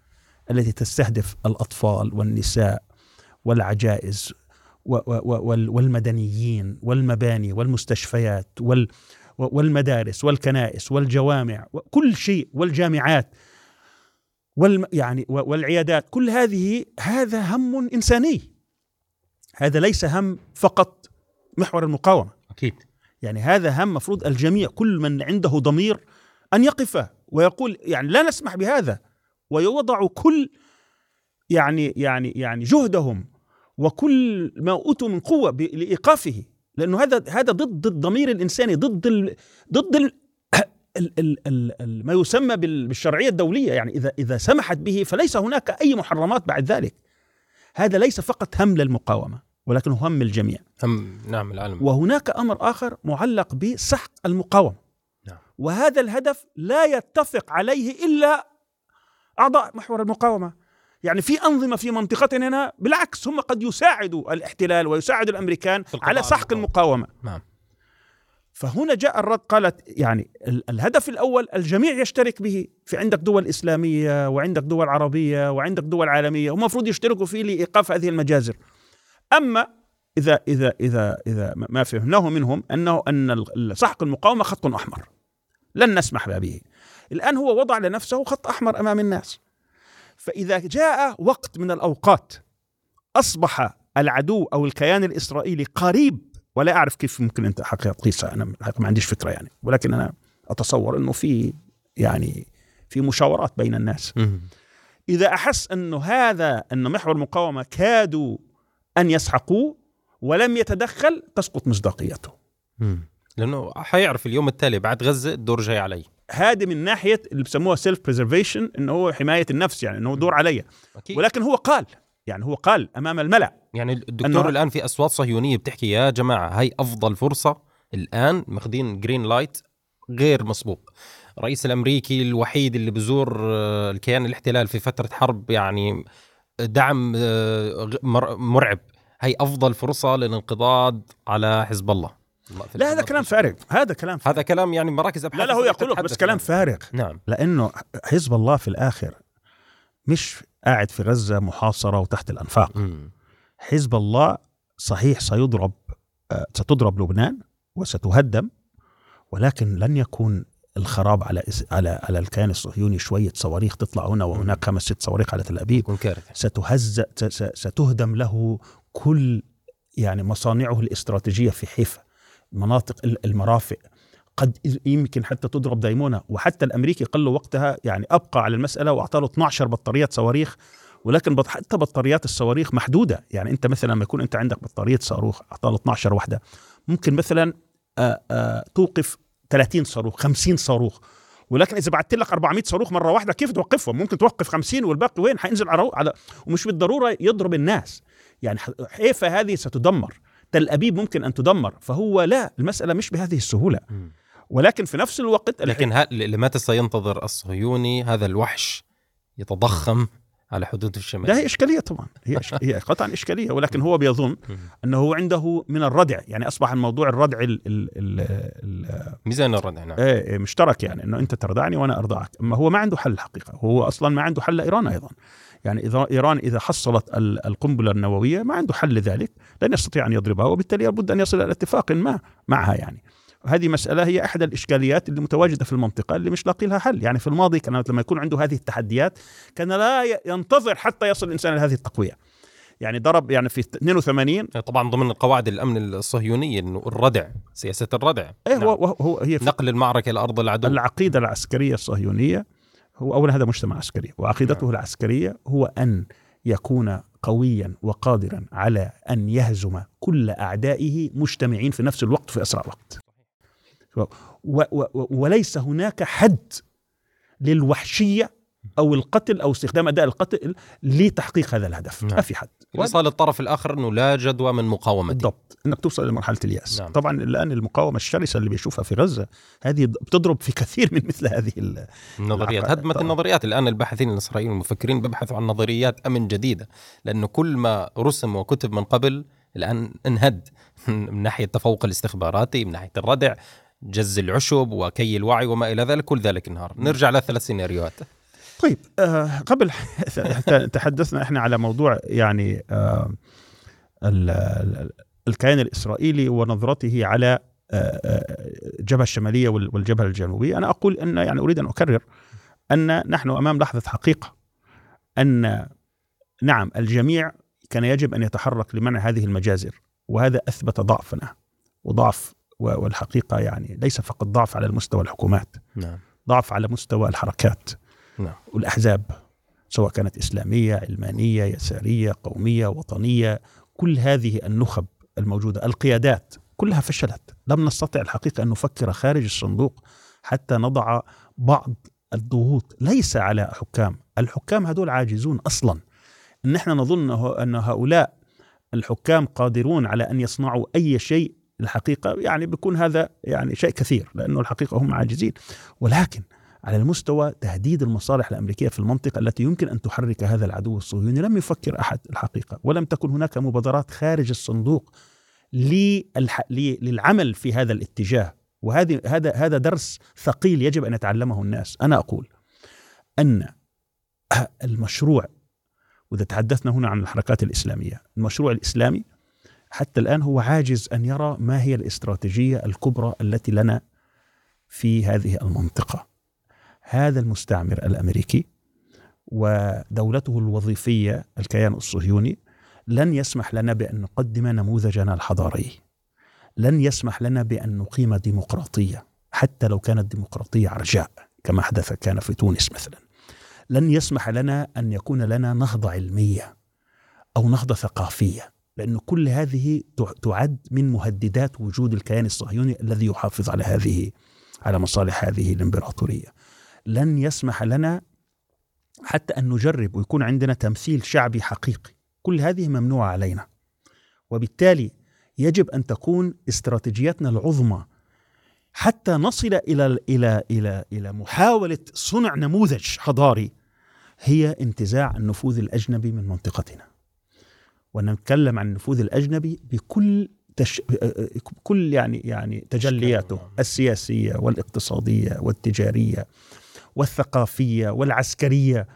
التي تستهدف الأطفال والنساء والعجائز والمدنيين والمباني والمستشفيات وال والمدارس والكنائس والجوامع وكل شيء والجامعات وال يعني والعيادات كل هذه هذا هم إنساني. هذا ليس هم فقط محور المقاومة. أكيد. يعني هذا هم مفروض الجميع كل من عنده ضمير أن يقف ويقول يعني لا نسمح بهذا. ويوضع كل يعني يعني يعني جهدهم وكل ما أوتوا من قوة لإيقافه. لأنه هذا هذا ضد الضمير الانساني ضد ال ضد ال ال ال ال ما يسمى بالشرعية الدولية. يعني إذا إذا سمحت به فليس هناك أي محرمات بعد ذلك. هذا ليس فقط هم للمقاومة ولكن هم الجميع هم نعم العالم. وهناك أمر آخر معلق بسحق المقاومة. نعم. وهذا الهدف لا يتفق عليه إلا أعضاء محور المقاومة. يعني في أنظمة في منطقتنا هنا بالعكس هم قد يساعدوا الاحتلال ويساعدوا الأمريكان على سحق المقاومة. نعم. فهنا جاء الرد قالت يعني الهدف الأول الجميع يشترك به في عندك دول إسلامية وعندك دول عربية وعندك دول عالمية هم المفروض يشتركوا فيه لإيقاف هذه المجازر. أما إذا إذا إذا إذا ما فهمناه منهم أنه أن سحق المقاومة خط أحمر. لن نسمح به الآن هو وضع لنفسه خط أحمر أمام الناس. فإذا جاء وقت من الأوقات أصبح العدو أو الكيان الإسرائيلي قريب ولا أعرف كيف ممكن أنت حقيقة تقيسها أنا ما عنديش فكرة يعني. ولكن أنا أتصور إنه في يعني في مشاورات بين الناس. إذا أحس إنه هذا ان محور المقاومه كادوا أن يسحقوه ولم يتدخل تسقط مصداقيته. لأنه حيعرف اليوم التالي بعد غزة الدور جاي علي. هذه من ناحية اللي بسموها self preservation انه هو حماية النفس يعني انه دور علي ولكن هو قال يعني هو قال أمام الملأ. يعني الدكتور الآن في أصوات صهيونية بتحكي يا جماعة هاي أفضل فرصة الآن ماخذين green light غير مسبوق. الرئيس الأمريكي الوحيد اللي بزور آه، الكيان الاحتلال في فترة حرب يعني دعم آه، مرعب. هي أفضل فرصة للانقضاض على حزب الله. لا هذا كلام فارغ. هذا كلام فارغ. هذا كلام يعني مراكز أبحاث لا لا هو يقول بس كلام فارغ. نعم. لأنه حزب الله في الآخر مش قاعد في غزة محاصرة وتحت الأنفاق. م. حزب الله صحيح سيضرب آه، ستضرب لبنان وستهدم ولكن لن يكون الخراب على على على الكيان الصهيوني شوية صواريخ تطلع هنا وهناك خمس ست صواريخ على تل أبيب. ستهز ستهدم له كل يعني مصانعه الإستراتيجية في حيفا. مناطق المرافق. قد يمكن حتى تضرب دايمونا. وحتى الأمريكي قال له وقتها يعني أبقى على المسألة واعطى له 12 بطاريات صواريخ ولكن حتى بطاريات الصواريخ محدودة. يعني أنت مثلا لما يكون أنت عندك بطارية صاروخ اعطى له 12 وحده ممكن مثلا آآ آآ توقف 30 صاروخ 50 صاروخ. ولكن إذا بعثت لك 400 صاروخ مرة واحدة كيف توقفهم؟ ممكن توقف 50 والباقي وين؟ حينزل على ومش بالضرورة يضرب الناس. يعني حيفا هذه ستدمر. تل ابيب ممكن أن تدمر فهو لا المسألة مش بهذه السهولة. ولكن في نفس الوقت لكن لمتى سينتظر الصهيوني هذا الوحش يتضخم على حدود الشمال؟ لا هي إشكالية طبعا. هي, هي قطعا إشكالية. ولكن هو بيظن أنه عنده من الردع. يعني أصبح الموضوع الردع ال ال ال ميزان الردع نعم. إيه، مشترك يعني أنه أنت تردعني وأنا أرضعك. أما هو ما عنده حل الحقيقة هو أصلا ما عنده حل إيران أيضا. يعني إذا إيران إذا حصلت القنبلة النووية ما عنده حل لذلك لن يستطيع أن يضربها وبالتالي لابد أن يصل إلى اتفاق ما معها يعني. هذه مسألة هي أحد الإشكاليات اللي متواجدة في المنطقة اللي مش لاقي لها حل. يعني في الماضي كانت لما يكون عنده هذه التحديات كان لا ينتظر حتى يصل الإنسان إلى هذه التقوية. يعني ضرب يعني في 82 طبعا ضمن القواعد الأمن الصهيونيه إنه الردع سياسة الردع. إيه نعم. هو هو هي نقل المعركة لارض العدو. العقيدة العسكرية الصهيونية هو اولا هذا مجتمع عسكري وعقيدته نعم. العسكرية هو أن يكون قويا وقادرا على أن يهزم كل أعدائه مجتمعين في نفس الوقت في أسرع وقت و و وليس هناك حد للوحشية أو القتل أو استخدام أداء القتل لتحقيق هذا الهدف. نعم. ما في حد. وصل الطرف الآخر أنه لا جدوى من مقاومته. بالضبط. إنك توصل لمرحله اليأس. نعم. طبعا الآن المقاومة الشرسة اللي بيشوفها في غزة هذه بتضرب في كثير من مثل هذه النظريات. هدمت النظريات. الآن الباحثين الإسرائيليين المفكرين بيبحثوا عن نظريات أمن جديدة لأنه كل ما رسم وكتب من قبل الآن انهد. من ناحية التفوق الاستخباراتي من ناحية الردع جز العشب وكي الوعي وما إلى ذلك كل ذلك انهار. نرجع لثلاث سيناريوهات. طيب. آه قبل تحدثنا إحنا على موضوع يعني آه الكيان الإسرائيلي ونظرته على آه، آه، الجبهة الشمالية والجبهة الجنوبية. أنا أقول أن يعني أريد أن أكرر أن نحن أمام لحظة حقيقة أن نعم الجميع كان يجب أن يتحرك لمنع هذه المجازر وهذا أثبت ضعفنا وضعف والحقيقة يعني ليس فقط ضعف على المستوى الحكومات نعم. ضعف على مستوى الحركات. والأحزاب سواء كانت إسلامية علمانية يسارية قومية وطنية كل هذه النخب الموجودة القيادات كلها فشلت. لم نستطع الحقيقة أن نفكر خارج الصندوق حتى نضع بعض الضغوط. ليس على حكام. الحكام هذول عاجزون أصلا. ان إحنا نظن أن هؤلاء الحكام قادرون على أن يصنعوا أي شيء الحقيقة. يعني بيكون هذا يعني شيء كثير لأنه الحقيقة هم عاجزين. ولكن على المستوى تهديد المصالح الأمريكية في المنطقة التي يمكن أن تحرك هذا العدو الصهيوني. لم يفكر أحد الحقيقة ولم تكن هناك مبادرات خارج الصندوق للعمل في هذا الاتجاه. وهذه هذا هذا درس ثقيل يجب أن يتعلمه الناس. أنا أقول أن المشروع وإذا تحدثنا هنا عن الحركات الإسلامية المشروع الإسلامي حتى الآن هو عاجز أن يرى ما هي الاستراتيجية الكبرى التي لنا في هذه المنطقة. هذا المستعمر الأمريكي ودولته الوظيفية الكيان الصهيوني لن يسمح لنا بأن نقدم نموذجنا الحضاري. لن يسمح لنا بأن نقيم ديمقراطية حتى لو كانت ديمقراطية عرجاء كما حدث كان في تونس مثلا لن يسمح لنا أن يكون لنا نهضة علمية أو نهضة ثقافية لأن كل هذه تعد من مهددات وجود الكيان الصهيوني الذي يحافظ على هذه على مصالح هذه الإمبراطورية لن يسمح لنا حتى أن نجرب ويكون عندنا تمثيل شعبي حقيقي. كل هذه ممنوعة علينا. وبالتالي يجب أن تكون استراتيجيتنا العظمى حتى نصل إلى إلى إلى إلى محاولة صنع نموذج حضاري هي انتزاع النفوذ الأجنبي من منطقتنا. ونتكلم عن النفوذ الأجنبي بكل تش... كل يعني يعني تجلياته السياسية والإقتصادية والتجارية. والثقافية والعسكرية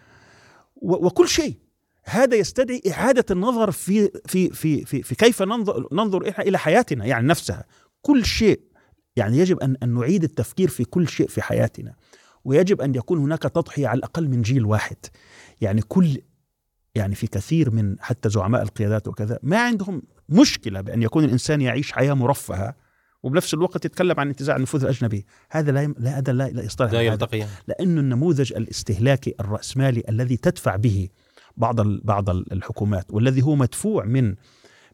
و... وكل شيء. هذا يستدعي إعادة النظر في في في في, في كيف ننظر ننظر إلى حياتنا يعني نفسها. كل شيء يعني يجب أن أن نعيد التفكير في كل شيء في حياتنا. ويجب أن يكون هناك تضحية على الأقل من جيل واحد. يعني كل يعني في كثير من حتى زعماء القيادات وكذا ما عندهم مشكلة بأن يكون الإنسان يعيش حياة مرفهة. وبنفس الوقت يتكلم عن انتزاع النفوذ الأجنبي. هذا لا لا هذا لا, لا يصطلح لا يلتقي. لأنه النموذج الاستهلاكي الرأسمالي الذي تدفع به بعض بعض الحكومات والذي هو مدفوع من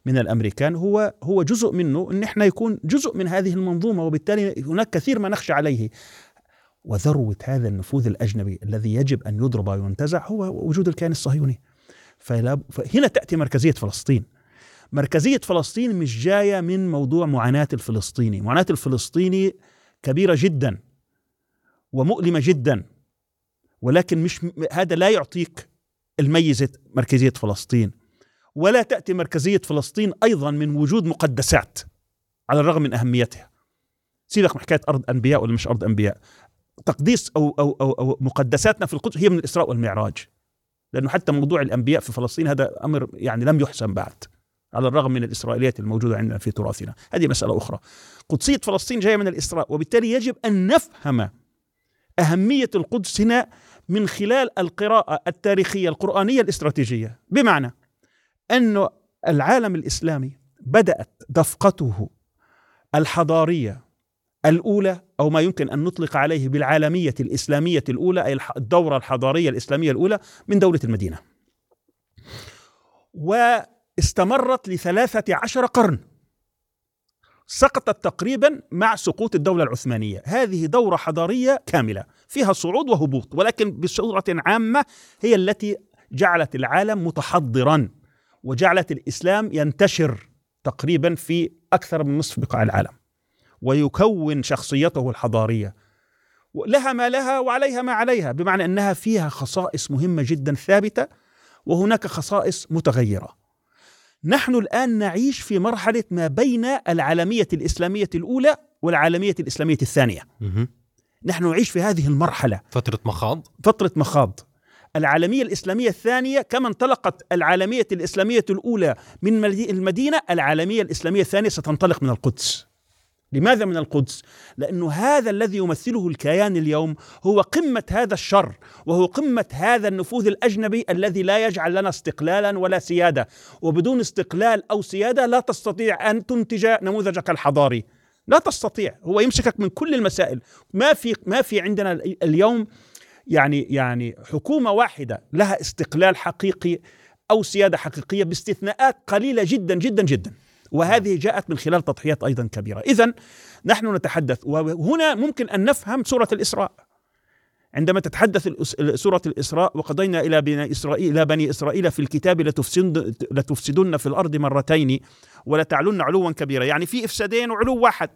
من الأمريكان هو هو جزء منه إن إحنا يكون جزء من هذه المنظومة وبالتالي هناك كثير ما نخشى عليه. وذروة هذا النفوذ الأجنبي الذي يجب أن يضرب وينتزع هو وجود الكيان الصهيوني. فهنا تأتي مركزية فلسطين. مركزية فلسطين مش جاية من موضوع معاناة الفلسطيني. معاناة الفلسطيني كبيرة جدا ومؤلمة جدا ولكن مش هذا لا يعطيك الميزة مركزية فلسطين. ولا تأتي مركزية فلسطين أيضا من وجود مقدسات على الرغم من أهميتها. سيبك من حكاية أرض أنبياء ولا مش أرض أنبياء. تقديس أو, أو, أو, أو مقدساتنا في القدس هي من الإسراء والمعراج. لأنه حتى موضوع الأنبياء في فلسطين هذا أمر يعني لم يحسم بعد. على الرغم من الإسرائيليات الموجودة عندنا في تراثنا. هذه مسألة أخرى. قدسية فلسطين جاية من الإسراء وبالتالي يجب أن نفهم أهمية القدس هنا من خلال القراءة التاريخية القرآنية الاستراتيجية. بمعنى أن العالم الإسلامي بدأت دفقته الحضارية الأولى أو ما يمكن أن نطلق عليه بالعالمية الإسلامية الأولى أي الدورة الحضارية الإسلامية الأولى من دولة المدينة. واستمرت لثلاثة عشر قرن. سقطت تقريبا مع سقوط الدولة العثمانية. هذه دورة حضارية كاملة فيها صعود وهبوط ولكن بصورة عامة هي التي جعلت العالم متحضرا وجعلت الإسلام ينتشر تقريبا في أكثر من نصف بقاع العالم ويكون شخصيته الحضارية. لها ما لها وعليها ما عليها بمعنى أنها فيها خصائص مهمة جدا ثابتة وهناك خصائص متغيرة. نحن الآن نعيش في مرحلة ما بين العالمية الإسلامية الأولى والعالمية الإسلامية الثانية. نحن نعيش في هذه المرحلة. فترة مخاض؟ فترة مخاض. العالمية الإسلامية الثانية كما انطلقت العالمية الإسلامية الأولى من المدينة العالمية الإسلامية الثانية ستنطلق من القدس. لماذا من القدس؟ لأنه هذا الذي يمثله الكيان اليوم هو قمة هذا الشر وهو قمة هذا النفوذ الأجنبي الذي لا يجعل لنا استقلالا ولا سيادة. وبدون استقلال أو سيادة لا تستطيع أن تنتج نموذجك الحضاري لا تستطيع. هو يمسكك من كل المسائل. ما في ما في عندنا اليوم يعني يعني حكومة واحدة لها استقلال حقيقي أو سيادة حقيقية باستثناءات قليلة جدا جدا جدا. وهذه جاءت من خلال تضحيات أيضا كبيرة. اذا نحن نتحدث وهنا ممكن أن نفهم سورة الإسراء. عندما تتحدث سورة الإسراء وقضينا إلى بني إسرائيل إلى بني إسرائيل في الكتاب لتفسدن, لتفسدن في الأرض مرتين ولتعلن علوا كبيرا. يعني في إفسادين وعلو واحد.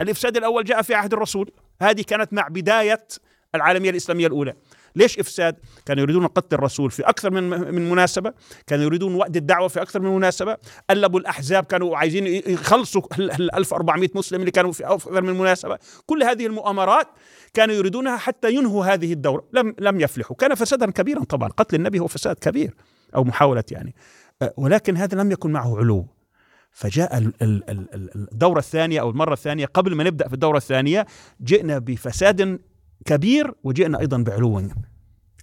الإفساد الأول جاء في عهد الرسول. هذه كانت مع بداية العالمية الإسلامية الأولى. ليش إفساد؟ كانوا يريدون قتل الرسول في أكثر من من مناسبة، كانوا يريدون وقت الدعوة في أكثر من مناسبة، قلبوا الأحزاب كانوا عايزين يخلصوا ال 1400 مسلم اللي كانوا في أكثر من مناسبة، كل هذه المؤامرات كانوا يريدونها حتى ينهوا هذه الدورة، لم لم يفلحوا، كان فسادا كبيرا طبعا، قتل النبي هو فساد كبير أو محاولة يعني، ولكن هذا لم يكن معه علو. فجاء الدورة الثانية أو المرة الثانية قبل ما نبدأ في الدورة الثانية جئنا بفساد كبير وجئنا أيضا بعلو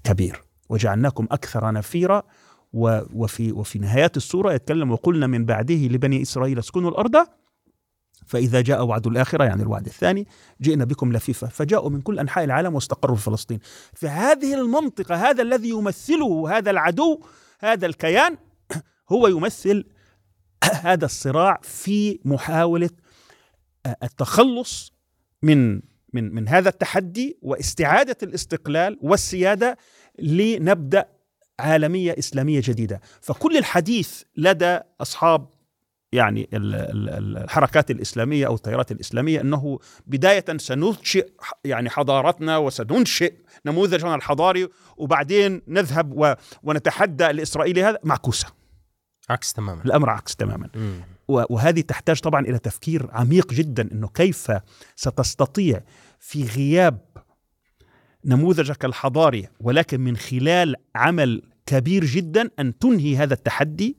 كبير. وجعلناكم أكثر نفيرا وفي وفي نهايات السورة يتكلم وقلنا من بعده لبني إسرائيل اسكنوا الأرض فإذا جاء وعد الآخرة يعني الوعد الثاني جئنا بكم لفيفا فجاءوا من كل أنحاء العالم واستقروا في فلسطين. فهذه المنطقة هذا الذي يمثله هذا العدو هذا الكيان هو يمثل هذا الصراع في محاولة التخلص من من من هذا التحدي واستعادة الاستقلال والسيادة لنبدأ عالمية إسلامية جديدة. فكل الحديث لدى أصحاب يعني الحركات الإسلامية أو التيارات الإسلامية أنه بداية سننشئ يعني حضارتنا وسننشئ نموذجنا الحضاري وبعدين نذهب ونتحدى الإسرائيلي هذا معكوسة. عكس تماما. الأمر عكس تماما. مم. وهذه تحتاج طبعا إلى تفكير عميق جدا أنه كيف ستستطيع في غياب نموذجك الحضاري ولكن من خلال عمل كبير جدا أن تنهي هذا التحدي.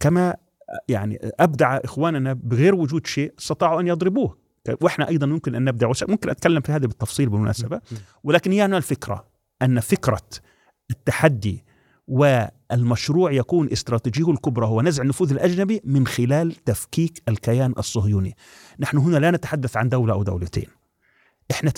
كما يعني أبدع إخواننا بغير وجود شيء استطاعوا أن يضربوه. وإحنا أيضا ممكن أن نبدا ممكن أتكلم في هذا بالتفصيل بالمناسبة. ولكن هي أنا الفكرة أن فكرة التحدي والمشروع يكون استراتيجيه الكبرى هو نزع النفوذ الأجنبي من خلال تفكيك الكيان الصهيوني. نحن هنا لا نتحدث عن دولة أو دولتين. إحنا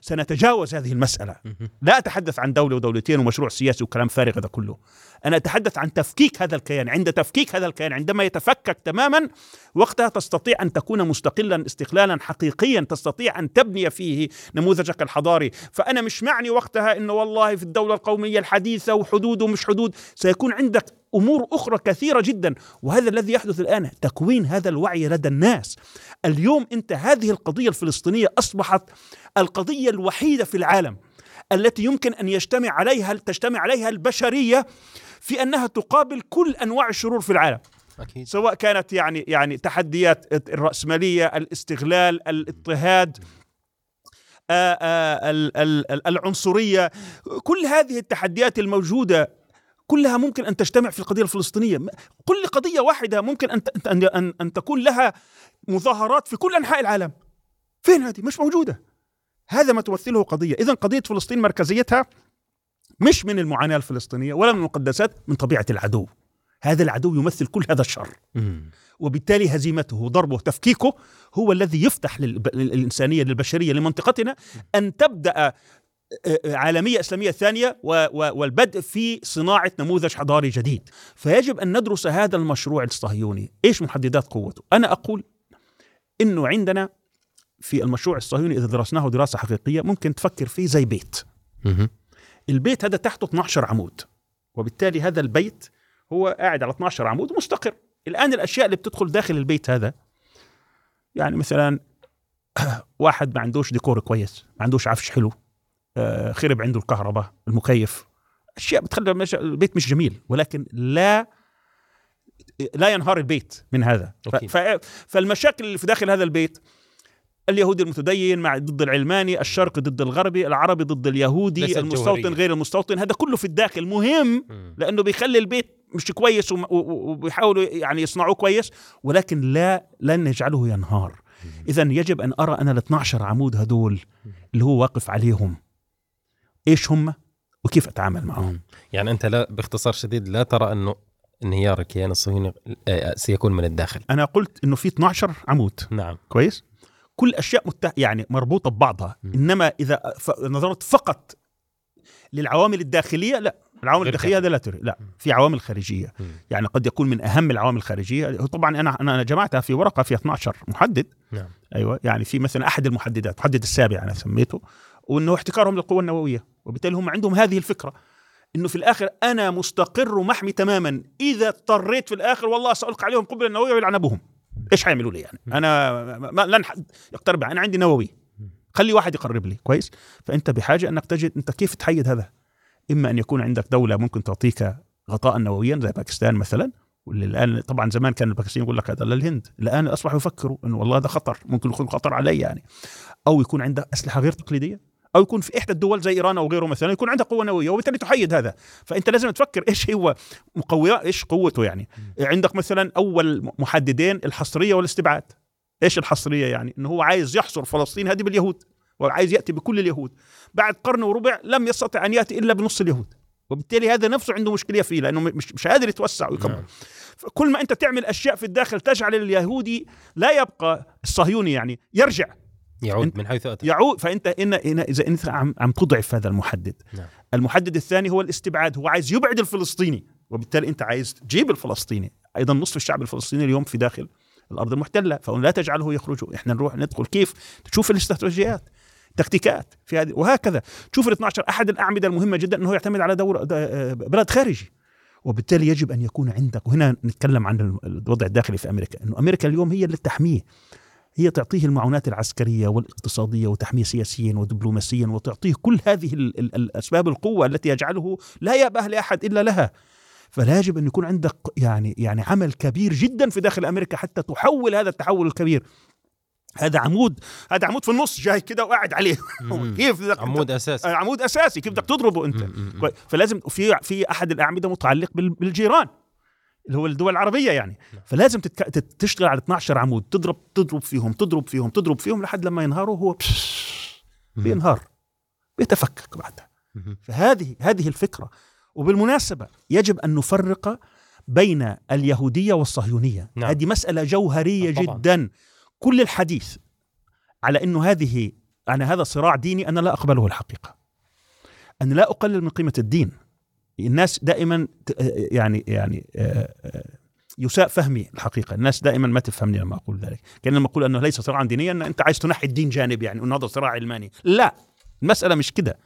سنتجاوز هذه المسألة. لا أتحدث عن دولة ودولتين ومشروع سياسي وكلام فارغ هذا كله. أنا أتحدث عن تفكيك هذا الكيان. عند تفكيك هذا الكيان عندما يتفكك تماما وقتها تستطيع أن تكون مستقلا استقلالا حقيقيا تستطيع أن تبني فيه نموذجك الحضاري. فأنا مش معني وقتها إنه والله في الدولة القومية الحديثة وحدود ومش حدود. سيكون عندك أمور أخرى كثيرة جدا. وهذا الذي يحدث الآن تكوين هذا الوعي لدى الناس. اليوم أنت هذه القضية الفلسطينية أصبحت القضية الوحيدة في العالم التي يمكن أن يجتمع عليها تجتمع عليها البشرية في أنها تقابل كل أنواع الشرور في العالم. أكيد. سواء كانت يعني يعني تحديات الرأسمالية الاستغلال الاضطهاد آآ آآ العنصرية. كل هذه التحديات الموجودة كلها ممكن أن تجتمع في القضية الفلسطينية. كل قضية واحدة ممكن أن أن أن, أن تكون لها مظاهرات في كل أنحاء العالم. فين هذه؟ مش موجودة. هذا ما تمثله قضية. اذا قضية فلسطين مركزيتها مش من المعاناة الفلسطينية ولا من المقدسات من طبيعة العدو. هذا العدو يمثل كل هذا الشر. وبالتالي هزيمته ضربه تفكيكه هو الذي يفتح للإنسانية للبشرية لمنطقتنا أن تبدأ عالمية إسلامية ثانية والبدء في صناعة نموذج حضاري جديد. فيجب أن ندرس هذا المشروع الصهيوني. إيش محددات قوته؟ أنا أقول أنه عندنا في المشروع الصهيوني إذا درسناه دراسة حقيقية ممكن تفكر فيه زي بيت. البيت هذا تحته 12 عمود وبالتالي هذا البيت هو قاعد على 12 عمود مستقر. الآن الأشياء اللي بتدخل داخل البيت هذا يعني مثلا واحد ما عندوش ديكور كويس ما عندوش عفش حلو. آه، خرب عنده الكهرباء المكيف. أشياء بتخلي البيت مش جميل ولكن لا لا ينهار البيت من هذا. فالمشاكل اللي في داخل هذا البيت اليهودي المتدين مع ضد العلماني الشرقي ضد الغربي العربي ضد اليهودي المستوطن غير المستوطن. هذا كله في الداخل مهم لأنه بيخلي البيت مش كويس وبيحاولوا يعني يصنعوه كويس ولكن لا لن نجعله ينهار. اذا يجب أن أرى أنا ال 12 عمود هدول اللي هو واقف عليهم. إيش هم وكيف أتعامل معهم. يعني أنت لا باختصار شديد لا ترى أنه انهيار الكيان الصهيوني آه، سيكون من الداخل. أنا قلت إنه في 12 عمود. نعم. كويس؟ كل أشياء مت... يعني مربوطة ببعضها. م. إنما إذا ف... نظرت فقط للعوامل الداخلية لا. العوامل الداخلية هذا لا تري لا. في عوامل خارجية. م. يعني قد يكون من أهم العوامل الخارجية. طبعا أنا أنا جمعتها في ورقة فيها 12 محدد. نعم. أيوه. يعني في مثلا أحد المحددات المحدد السابع أنا سميته. وإنه احتكارهم للقوة النووية. وبالتالي هم عندهم هذه الفكرة إنه في الآخر أنا مستقر ومحمي تماما. إذا اضطريت في الآخر والله سالقي عليهم قنبله نوويه ويلعن أبوهم. إيش حيعملوا لي يعني؟ أنا ما لن يقترب أنا عندي نووي. خلي واحد يقرب لي. كويس؟ فأنت بحاجة أنك تجد أنت كيف تحيد هذا؟ إما أن يكون عندك دولة ممكن تعطيك غطاء نوويا زي باكستان مثلا. واللي الآن طبعا زمان كان الباكستانيين يقول لك هذا للهند. الآن أصبحوا يفكروا إنه والله هذا خطر ممكن يكون خطر علي يعني. أو يكون عندك أسلحة غير تقليدية. أو يكون في إحدى الدول زي إيران أو غيره مثلا يكون عندها قوة نووية وبالتالي تحيد هذا. فأنت لازم تفكر إيش هو مقويات إيش قوته يعني. عندك مثلا أول محددين الحصرية والاستبعاد. إيش الحصرية يعني؟ إنه هو عايز يحصر فلسطين هذه باليهود وعايز يأتي بكل اليهود. بعد قرن وربع لم يستطع أن يأتي إلا بنص اليهود. وبالتالي هذا نفسه عنده مشكلة فيه لأنه مش مش قادر يتوسع ويكبر نعم. كل ما أنت تعمل أشياء في الداخل تجعل اليهودي لا يبقى الصهيوني يعني يرجع. يعود من حيث أتى. يعود فأنت إن إن إذا أنت عم, عم تضعف هذا المحدد. نعم. المحدد الثاني هو الاستبعاد هو عايز يبعد الفلسطيني وبالتالي أنت عايز تجيب الفلسطيني. أيضا نصف الشعب الفلسطيني اليوم في داخل الأرض المحتلة فلا تجعله يخرج. إحنا نروح ندخل كيف؟ تشوف الاستراتيجيات تكتيكات في هذه وهكذا. تشوف ال 12 أحد الأعمدة المهمة جدا إنه يعتمد على دور بلد خارجي. وبالتالي يجب أن يكون عندك وهنا نتكلم عن الوضع الداخلي في أمريكا إنه أمريكا اليوم هي اللي تحميه. هي تعطيه المعونات العسكرية والاقتصادية وتحميه سياسيا ودبلوماسيا وتعطيه كل هذه الأسباب القوة التي يجعله لا يأبه لأحد إلا لها. فلا يجب أن يكون عندك يعني يعني عمل كبير جدا في داخل أمريكا حتى تحول هذا التحول الكبير. هذا عمود هذا عمود في النص جاي كده وقاعد عليه. كيف بدك عمود أساسي. آه، عمود أساسي. كيف بدك تضربه أنت؟ فلازم في في أحد الأعمدة متعلق بالجيران. اللي هو الدول العربية يعني. نعم. فلازم تتك... تشتغل على 12 عمود تضرب تضرب فيهم تضرب فيهم تضرب فيهم لحد لما ينهاروا هو بينهار بيتفكك بعدها. فهذه هذه الفكرة. وبالمناسبة يجب أن نفرق بين اليهودية والصهيونية. نعم. هذه مسألة جوهرية طبعا. جدا. كل الحديث على إنه هذه أنا هذا صراع ديني أنا لا أقبله الحقيقة. أنا لا أقلل من قيمة الدين. الناس دائما يعني يعني آه، آه، يساء فهمي الحقيقة. الناس دائما ما تفهمني لما أقول ذلك. كأن لما أقول أنه ليس صراعا دينيا ان أنت عايز تنحي الدين جانب يعني أنه هذا صراع علماني. لا المسألة مش كده.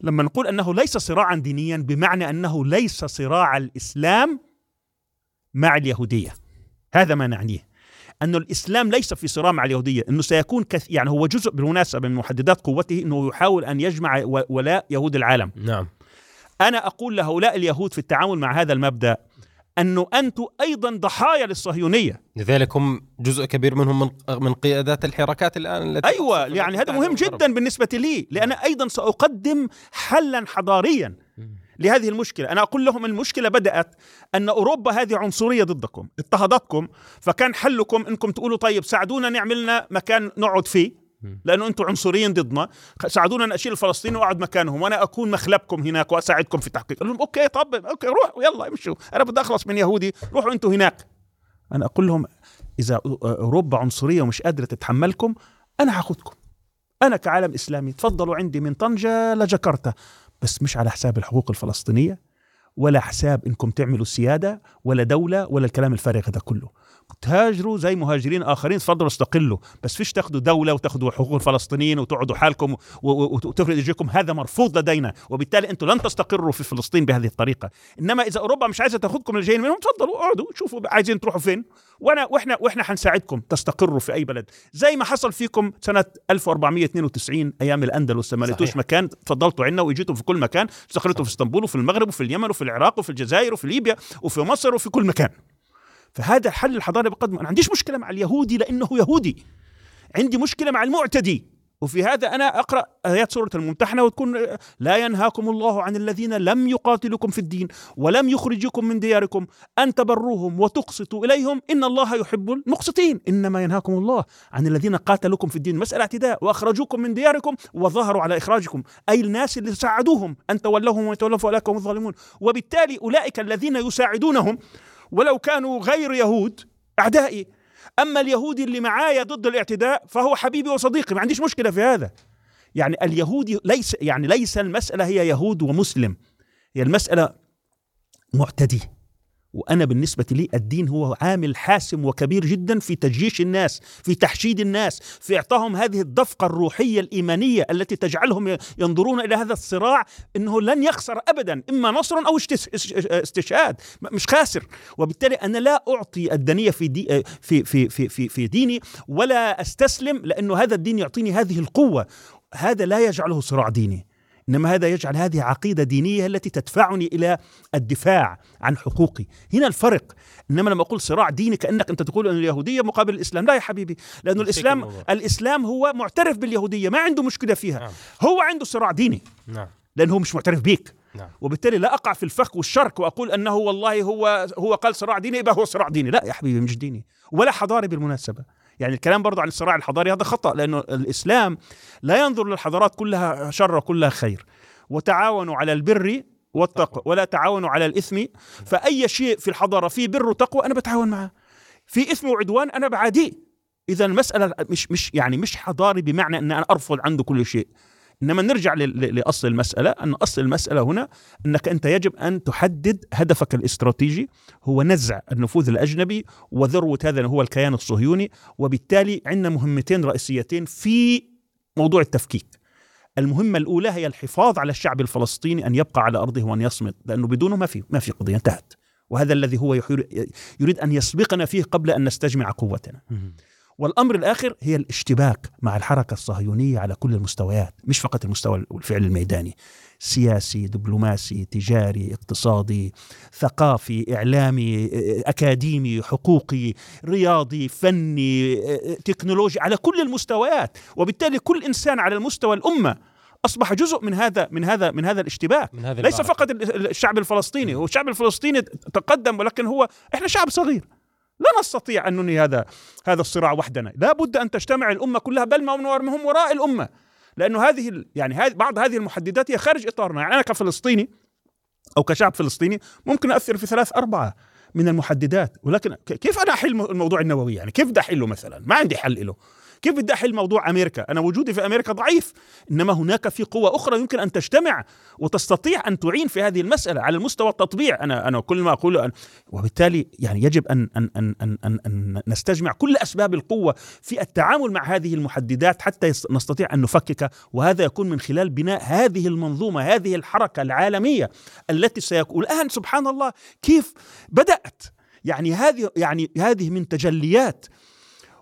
لما نقول أنه ليس صراعا دينيا بمعنى أنه ليس صراع الإسلام مع اليهودية. هذا ما نعنيه. أن الإسلام ليس في صراع مع اليهودية. أنه سيكون كث... يعني هو جزء بالمناسبة من محددات قوته أنه يحاول أن يجمع ولاء يهود العالم. نعم. أنا أقول لهؤلاء اليهود في التعامل مع هذا المبدأ أنه أنتم أيضا ضحايا للصهيونية. لذلك هم جزء كبير منهم من, من قيادات الحركات الآن التي أيوة يعني هذا مهم جدا بالنسبة لي لأن أيضا سأقدم حلا حضاريا لهذه المشكلة. أنا أقول لهم المشكلة بدأت أن أوروبا هذه عنصرية ضدكم اضطهدتكم فكان حلكم أنكم تقولوا طيب ساعدونا نعملنا مكان نقعد فيه. لأنه أنتم عنصريين ضدنا. ساعدونا أن أشيل الفلسطيني وأقعد مكانهم وأنا أكون مخلبكم هناك وأساعدكم في التحقيق قال لهم okay طب okay روح يلا امشوا. أنا بدي أخلص من يهودي روحوا أنتم هناك. أنا أقول لهم إذا أوروبا عنصرية ومش قادرة تتحملكم أنا هاخذكم أنا كعالم إسلامي تفضلوا عندي من طنجة لجاكرتا بس مش على حساب الحقوق الفلسطينية ولا حساب إنكم تعملوا سيادة ولا دولة ولا الكلام الفارغ ده كله. تهاجروا زي مهاجرين آخرين تفضلوا استقلوا. بس فيش تاخذوا دولة وتاخذوا حقوق الفلسطينيين وتقعدوا حالكم وتفرد ايديكم هذا مرفوض لدينا. وبالتالي أنتم لن تستقروا في فلسطين بهذه الطريقة. إنما إذا أوروبا مش عايزة تاخذكم اللي جايين منهم تفضلوا اقعدوا شوفوا عايزين تروحوا فين. وانا وإحنا وإحنا حنساعدكم تستقروا في أي بلد. زي ما حصل فيكم سنة 1492 أيام الأندلس. لما لقيتوش مكان تفضلتوا عنا وإجيتوا في كل مكان. استقرتوا في إسطنبول وفي المغرب وفي اليمن وفي العراق وفي الجزائر وفي ليبيا وفي مصر وفي كل مكان. فهذا الحل الحضاري بقدم أنا عنديش مشكلة مع اليهودي لأنه يهودي. عندي مشكلة مع المعتدي. وفي هذا أنا أقرأ آيات سورة الممتحنة وتكون لا ينهاكم الله عن الذين لم يقاتلكم في الدين ولم يخرجكم من دياركم أن تبروهم وتقسطوا إليهم. إن الله يحب المقسطين. إنما ينهاكم الله عن الذين قاتلوكم في الدين. مسألة اعتداء. وأخرجوكم من دياركم وظهروا على إخراجكم. أي الناس اللي ساعدوهم. أن تولوهم ويتولوا فأولئك هم الظالمون. وبالتالي أولئك الذين يساعدونهم ولو كانوا غير يهود أعدائي أما اليهودي اللي معايا ضد الاعتداء فهو حبيبي وصديقي ما عنديش مشكلة في هذا. يعني اليهودي ليس يعني ليس المسألة هي يهود ومسلم هي المسألة معتدي. وأنا بالنسبة لي الدين هو عامل حاسم وكبير جدا في تجيش الناس في تحشيد الناس في اعطائهم هذه الدفقة الروحية الإيمانية التي تجعلهم ينظرون إلى هذا الصراع إنه لن يخسر ابدا إما نصر أو استشهاد مش خاسر. وبالتالي أنا لا أعطي الدنيه في دي في في في في, في ديني ولا أستسلم لأنه هذا الدين يعطيني هذه القوة. هذا لا يجعله صراع ديني. إنما هذا يجعل هذه عقيدة دينية التي تدفعني إلى الدفاع عن حقوقي. هنا الفرق. إنما لما أقول صراع ديني كأنك أنت تقول أن اليهودية مقابل الإسلام. لا يا حبيبي. لأنه الإسلام الموضوع. الإسلام هو معترف باليهودية. ما عنده مشكلة فيها. نعم. هو عنده صراع ديني. نعم. لأنه هو مش معترف بيك. نعم. وبالتالي لا أقع في الفخ والشرك وأقول أنه والله هو هو قال صراع ديني يبقى هو صراع ديني. لا يا حبيبي مش ديني. ولا حضاري بالمناسبة. يعني الكلام برضه عن الصراع الحضاري هذا خطأ لأنه الإسلام لا ينظر للحضارات كلها شر وكلها خير. وتعاونوا على البر والتقوى ولا تعاونوا على الإثم فأي شيء في الحضارة فيه بر وتقوى أنا بتعاون معه. في إثم وعدوان أنا بعاديه إذا المسألة مش مش يعني مش حضاري بمعنى إن أنا أرفض عنده كل شيء. إنما نرجع لأصل المسألة أن أصل المسألة هنا أنك أنت يجب أن تحدد هدفك الاستراتيجي هو نزع النفوذ الأجنبي وذروة هذا هو الكيان الصهيوني وبالتالي عندنا مهمتين رئيسيتين في موضوع التفكيك. المهمة الأولى هي الحفاظ على الشعب الفلسطيني أن يبقى على أرضه وأن يصمد لأنه بدونه ما في ما في قضية انتهت. وهذا الذي هو يريد أن يسبقنا فيه قبل أن نستجمع قوتنا. والأمر الآخر هي الاشتباك مع الحركة الصهيونية على كل المستويات مش فقط المستوى الفعل الميداني. سياسي دبلوماسي تجاري اقتصادي ثقافي إعلامي أكاديمي حقوقي رياضي فني تكنولوجي على كل المستويات. وبالتالي كل إنسان على المستوى الأمة أصبح جزء من هذا من هذا من هذا الاشتباك. من هذا ليس فقط الشعب الفلسطيني. هو الشعب الفلسطيني تقدم ولكن هو إحنا شعب صغير. لا نستطيع أن ننهي هذا هذا الصراع وحدنا. لا بد أن تجتمع الأمة كلها بل ما هم وراء الأمة. لأنه هذه يعني بعض هذه المحددات هي خارج إطارنا. يعني أنا كفلسطيني أو كشعب فلسطيني ممكن اثر في ثلاث أربعة من المحددات. ولكن كيف أنا أحل الموضوع النووي؟ يعني كيف بدي أحله مثلا؟ ما عندي حل له كيف بدي أحل موضوع أمريكا؟ أنا وجودي في أمريكا ضعيف، إنما هناك في قوى أخرى يمكن أن تجتمع وتستطيع أن تعين في هذه المسألة على المستوى التطبيع، أنا أنا كل ما اقوله أن وبالتالي يعني يجب أن أن أن أن أن, أن نستجمع كل أسباب القوة في التعامل مع هذه المحددات حتى نستطيع أن نفكك وهذا يكون من خلال بناء هذه المنظومة، هذه الحركة العالمية التي سيكون. الآن سبحان الله كيف بدأت؟ يعني هذه يعني هذه من تجليات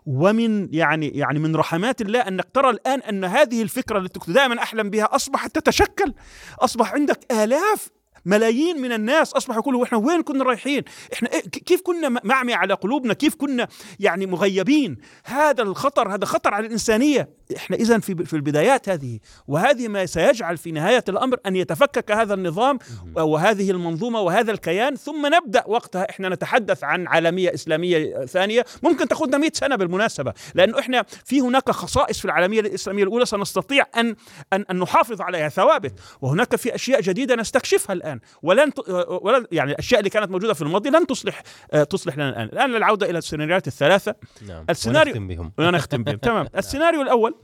ومن يعني يعني من رحمات الله انك ترى الآن أن هذه الفكرة التي كنت دائما أحلم بها أصبحت تتشكل أصبح عندك آلاف ملايين من الناس أصبحوا يقولوا إحنا وين كنا رايحين؟ إحنا إيه كيف كنا معمي على قلوبنا؟ كيف كنا يعني مغيبين؟ هذا الخطر هذا خطر على الإنسانية، إحنا اذا في في البدايات هذه وهذه ما سيجعل في نهاية الأمر أن يتفكك هذا النظام وهذه المنظومة وهذا الكيان ثم نبدأ وقتها إحنا نتحدث عن عالمية إسلامية ثانية ممكن تاخذنا 100 سنة بالمناسبة لأنه إحنا في هناك خصائص في العالمية الإسلامية الأولى سنستطيع ان ان, أن نحافظ عليها ثوابت. وهناك في أشياء جديدة نستكشفها الآن ولن ولن يعني الأشياء اللي كانت موجودة في الماضي لن تصلح تصلح لنا الآن. الآن العوده إلى السيناريوهات الثلاثة. نعم. السيناريو ونختم بهم. ونختم بهم. تمام. السيناريو الأول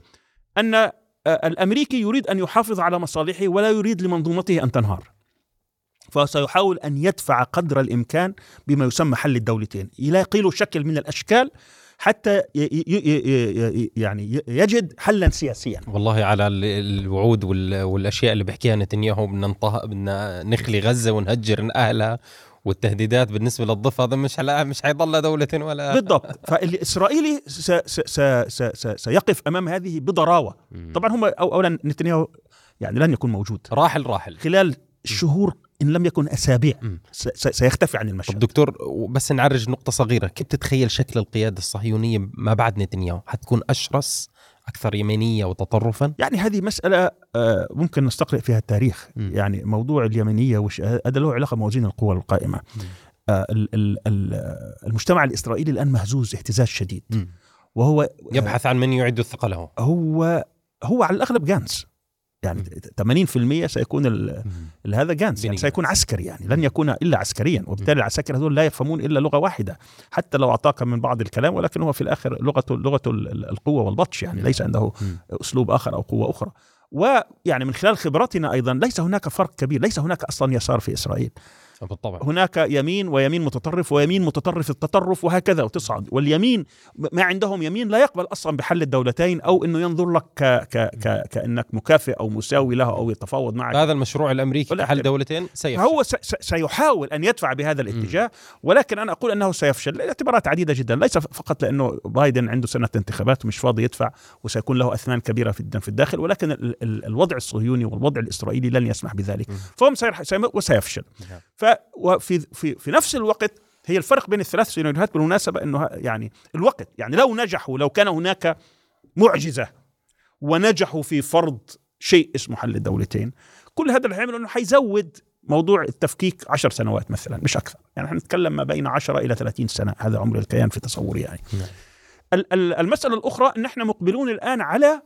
أن آه، الأمريكي يريد أن يحافظ على مصالحه ولا يريد لمنظومته أن تنهار. فسيحاول أن يدفع قدر الإمكان بما يسمى حل الدولتين. يلاقي له شكل من الأشكال حتى يعني يجد حلا سياسيا. والله على الوعود والأشياء اللي بيحكيها نتنياهو بدنا نخلي غزة ونهجر أهلها والتهديدات بالنسبة للضفة هذا مش مش حيضل دولة ولا بالضبط. فالاسرائيلي سيقف أمام هذه بضراوة. طبعا هم اولا نتنياهو يعني لن يكون موجود. راحل راحل. خلال شهور إن لم يكن أسابيع سيختفي عن المشهد. طب دكتور بس نعرج نقطة صغيرة. كيف تتخيل شكل القيادة الصهيونية ما بعد نتنياهو؟ حتكون أشرس أكثر يمينية وتطرفا؟ يعني هذه مسألة آه، ممكن نستقرئ فيها التاريخ. م. يعني موضوع اليمنيه وش هذا له علاقة بموازين القوى القائمة. آه، المجتمع الإسرائيلي الآن مهزوز اهتزاز شديد. م. وهو آه، يبحث عن من يعد الثقة له. هو هو على الأغلب جانس. يعني 80% سيكون هذا جانس يعني سيكون عسكري يعني لن يكون إلا عسكريا وبالتالي العساكر هذول لا يفهمون إلا لغة واحدة حتى لو أعطاك من بعض الكلام ولكن هو في الآخر لغته لغته القوة والبطش يعني ليس عنده أسلوب آخر أو قوة أخرى. ويعني من خلال خبرتنا أيضا ليس هناك فرق كبير ليس هناك أصلا يسار في إسرائيل. بالطبع. هناك يمين ويمين متطرف ويمين متطرف التطرف وهكذا وتصعد. واليمين ما عندهم يمين لا يقبل أصلا بحل الدولتين أو إنه ينظر لك ك ك ك كأنك مكافئ أو مساوي له أو يتفاوض معك. هذا المشروع الأمريكي لحل دولتين سيفشل. هو سيحاول أن يدفع بهذا الاتجاه ولكن أنا أقول إنه سيفشل. لاعتبارات عديدة جدا. ليس فقط لأنه بايدن عنده سنة انتخابات ومش فاضي يدفع وسيكون له اثمان كبيرة جدا في الداخل ولكن الوضع الصهيوني والوضع الإسرائيلي لن يسمح بذلك. فهم وسيفشل. نعم. ففي في في نفس الوقت هي الفرق بين الثلاث سيناريوهات بالمناسبة إنه يعني الوقت يعني لو نجحوا لو كان هناك معجزة ونجحوا في فرض شيء اسمه حل الدولتين كل هذا اللي حيعمله إنه حيزود موضوع التفكيك عشر سنوات مثلا مش أكثر. يعني إحنا نتكلم ما بين 10 إلى 30 سنة هذا عمر الكيان في تصوري يعني. نعم. المسألة الأخرى إن إحنا مقبلون الآن على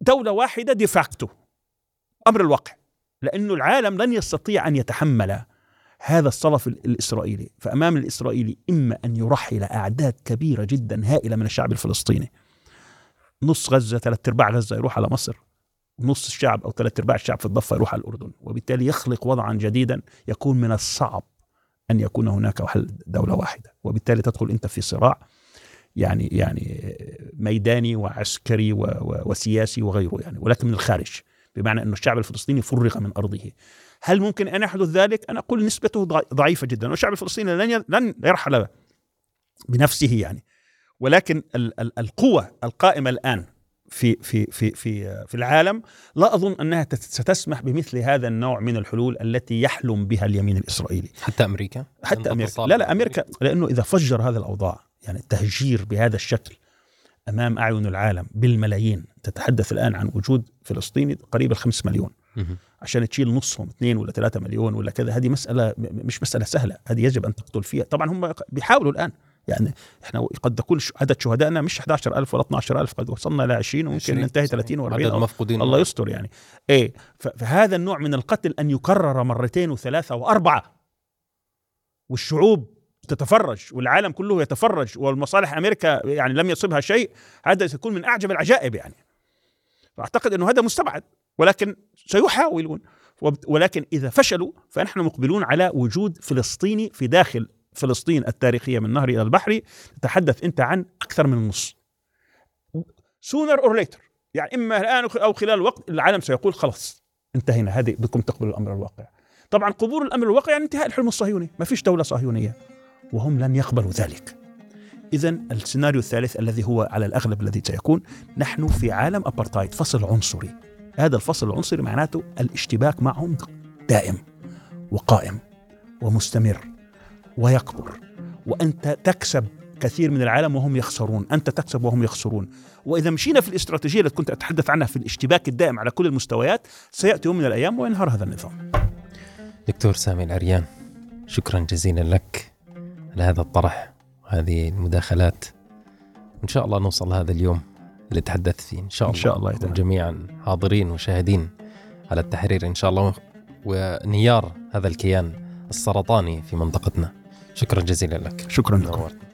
دولة واحدة ديفاكتو أمر الواقع. لأنه العالم لن يستطيع أن يتحمل هذا الصلف الإسرائيلي. فأمام الإسرائيلي إما أن يرحل أعداد كبيرة جدا هائلة من الشعب الفلسطيني. نص غزة ثلاث أرباع غزة يروح على مصر. نص الشعب أو ثلاث أرباع الشعب في الضفة يروح على الأردن. وبالتالي يخلق وضعا جديدا يكون من الصعب أن يكون هناك حل دولة واحدة. وبالتالي تدخل أنت في صراع يعني يعني ميداني وعسكري وسياسي وغيره يعني ولكن من الخارج. بمعنى أن الشعب الفلسطيني فرغ من أرضه. هل ممكن أن يحدث ذلك؟ أنا أقول نسبته ضعيفة جدا. والشعب الفلسطيني لن لن يرحل بنفسه يعني. ولكن القوة القائمة الآن في في في في في العالم لا أظن أنها ستسمح بمثل هذا النوع من الحلول التي يحلم بها اليمين الإسرائيلي. حتى أمريكا؟ حتى أمريكا. لا لا أمريكا لأنه إذا فجر هذا الأوضاع يعني التهجير بهذا الشكل أمام أعين العالم بالملايين. تتحدث الآن عن وجود فلسطيني قريب الخمس مليون. عشان تشيل نصهم اثنين ولا ثلاثة مليون ولا كذا هذه مسألة مش مسألة سهلة. هذه يجب أن تقتل فيها. طبعا هم بيحاولوا الآن. يعني إحنا قد يكون عدد شهدائنا مش 11000 ولا 12000 قد وصلنا ل 20 وممكن ننتهي 30 و40 عدد المفقودين الله يستر يعني. إيه فهذا النوع من القتل أن يكرر مرتين وثلاثة وأربعة. والشعوب تتفرج والعالم كله يتفرج والمصالح أمريكا يعني لم يصبها شيء هذا سيكون من أعجب العجائب يعني. فأعتقد إنه هذا مستبعد ولكن سيحاولون. ولكن إذا فشلوا فنحن مقبلون على وجود فلسطيني في داخل فلسطين التاريخية من النهر إلى البحر. تتحدث أنت عن أكثر من النص sooner or later. يعني إما الآن أو خلال وقت العالم سيقول خلاص انتهينا هذه بدكم تقبلوا الأمر الواقع. طبعا قبول الأمر الواقع يعني انتهاء الحلم الصهيوني. ما فيش دولة صهيونية. وهم لن يقبلوا ذلك. إذا السيناريو الثالث الذي هو على الأغلب الذي سيكون نحن في عالم أبرتايد فصل عنصري. هذا الفصل العنصري معناته الاشتباك معهم دائم وقائم ومستمر ويكبر. وأنت تكسب كثير من العالم وهم يخسرون. أنت تكسب وهم يخسرون. وإذا مشينا في الاستراتيجية التي كنت أتحدث عنها في الاشتباك الدائم على كل المستويات سيأتي يوم من الأيام وينهار هذا النظام. دكتور سامي العريان شكرا جزيلا لك. على هذا الطرح وهذه المداخلات. إن شاء الله نوصل هذا اليوم اللي تحدثت فيه. إن شاء الله إن شاء الله جميعا حاضرين وشاهدين على التحرير إن شاء الله وانهيار هذا الكيان السرطاني في منطقتنا. شكرا جزيلا لك. شكرا لك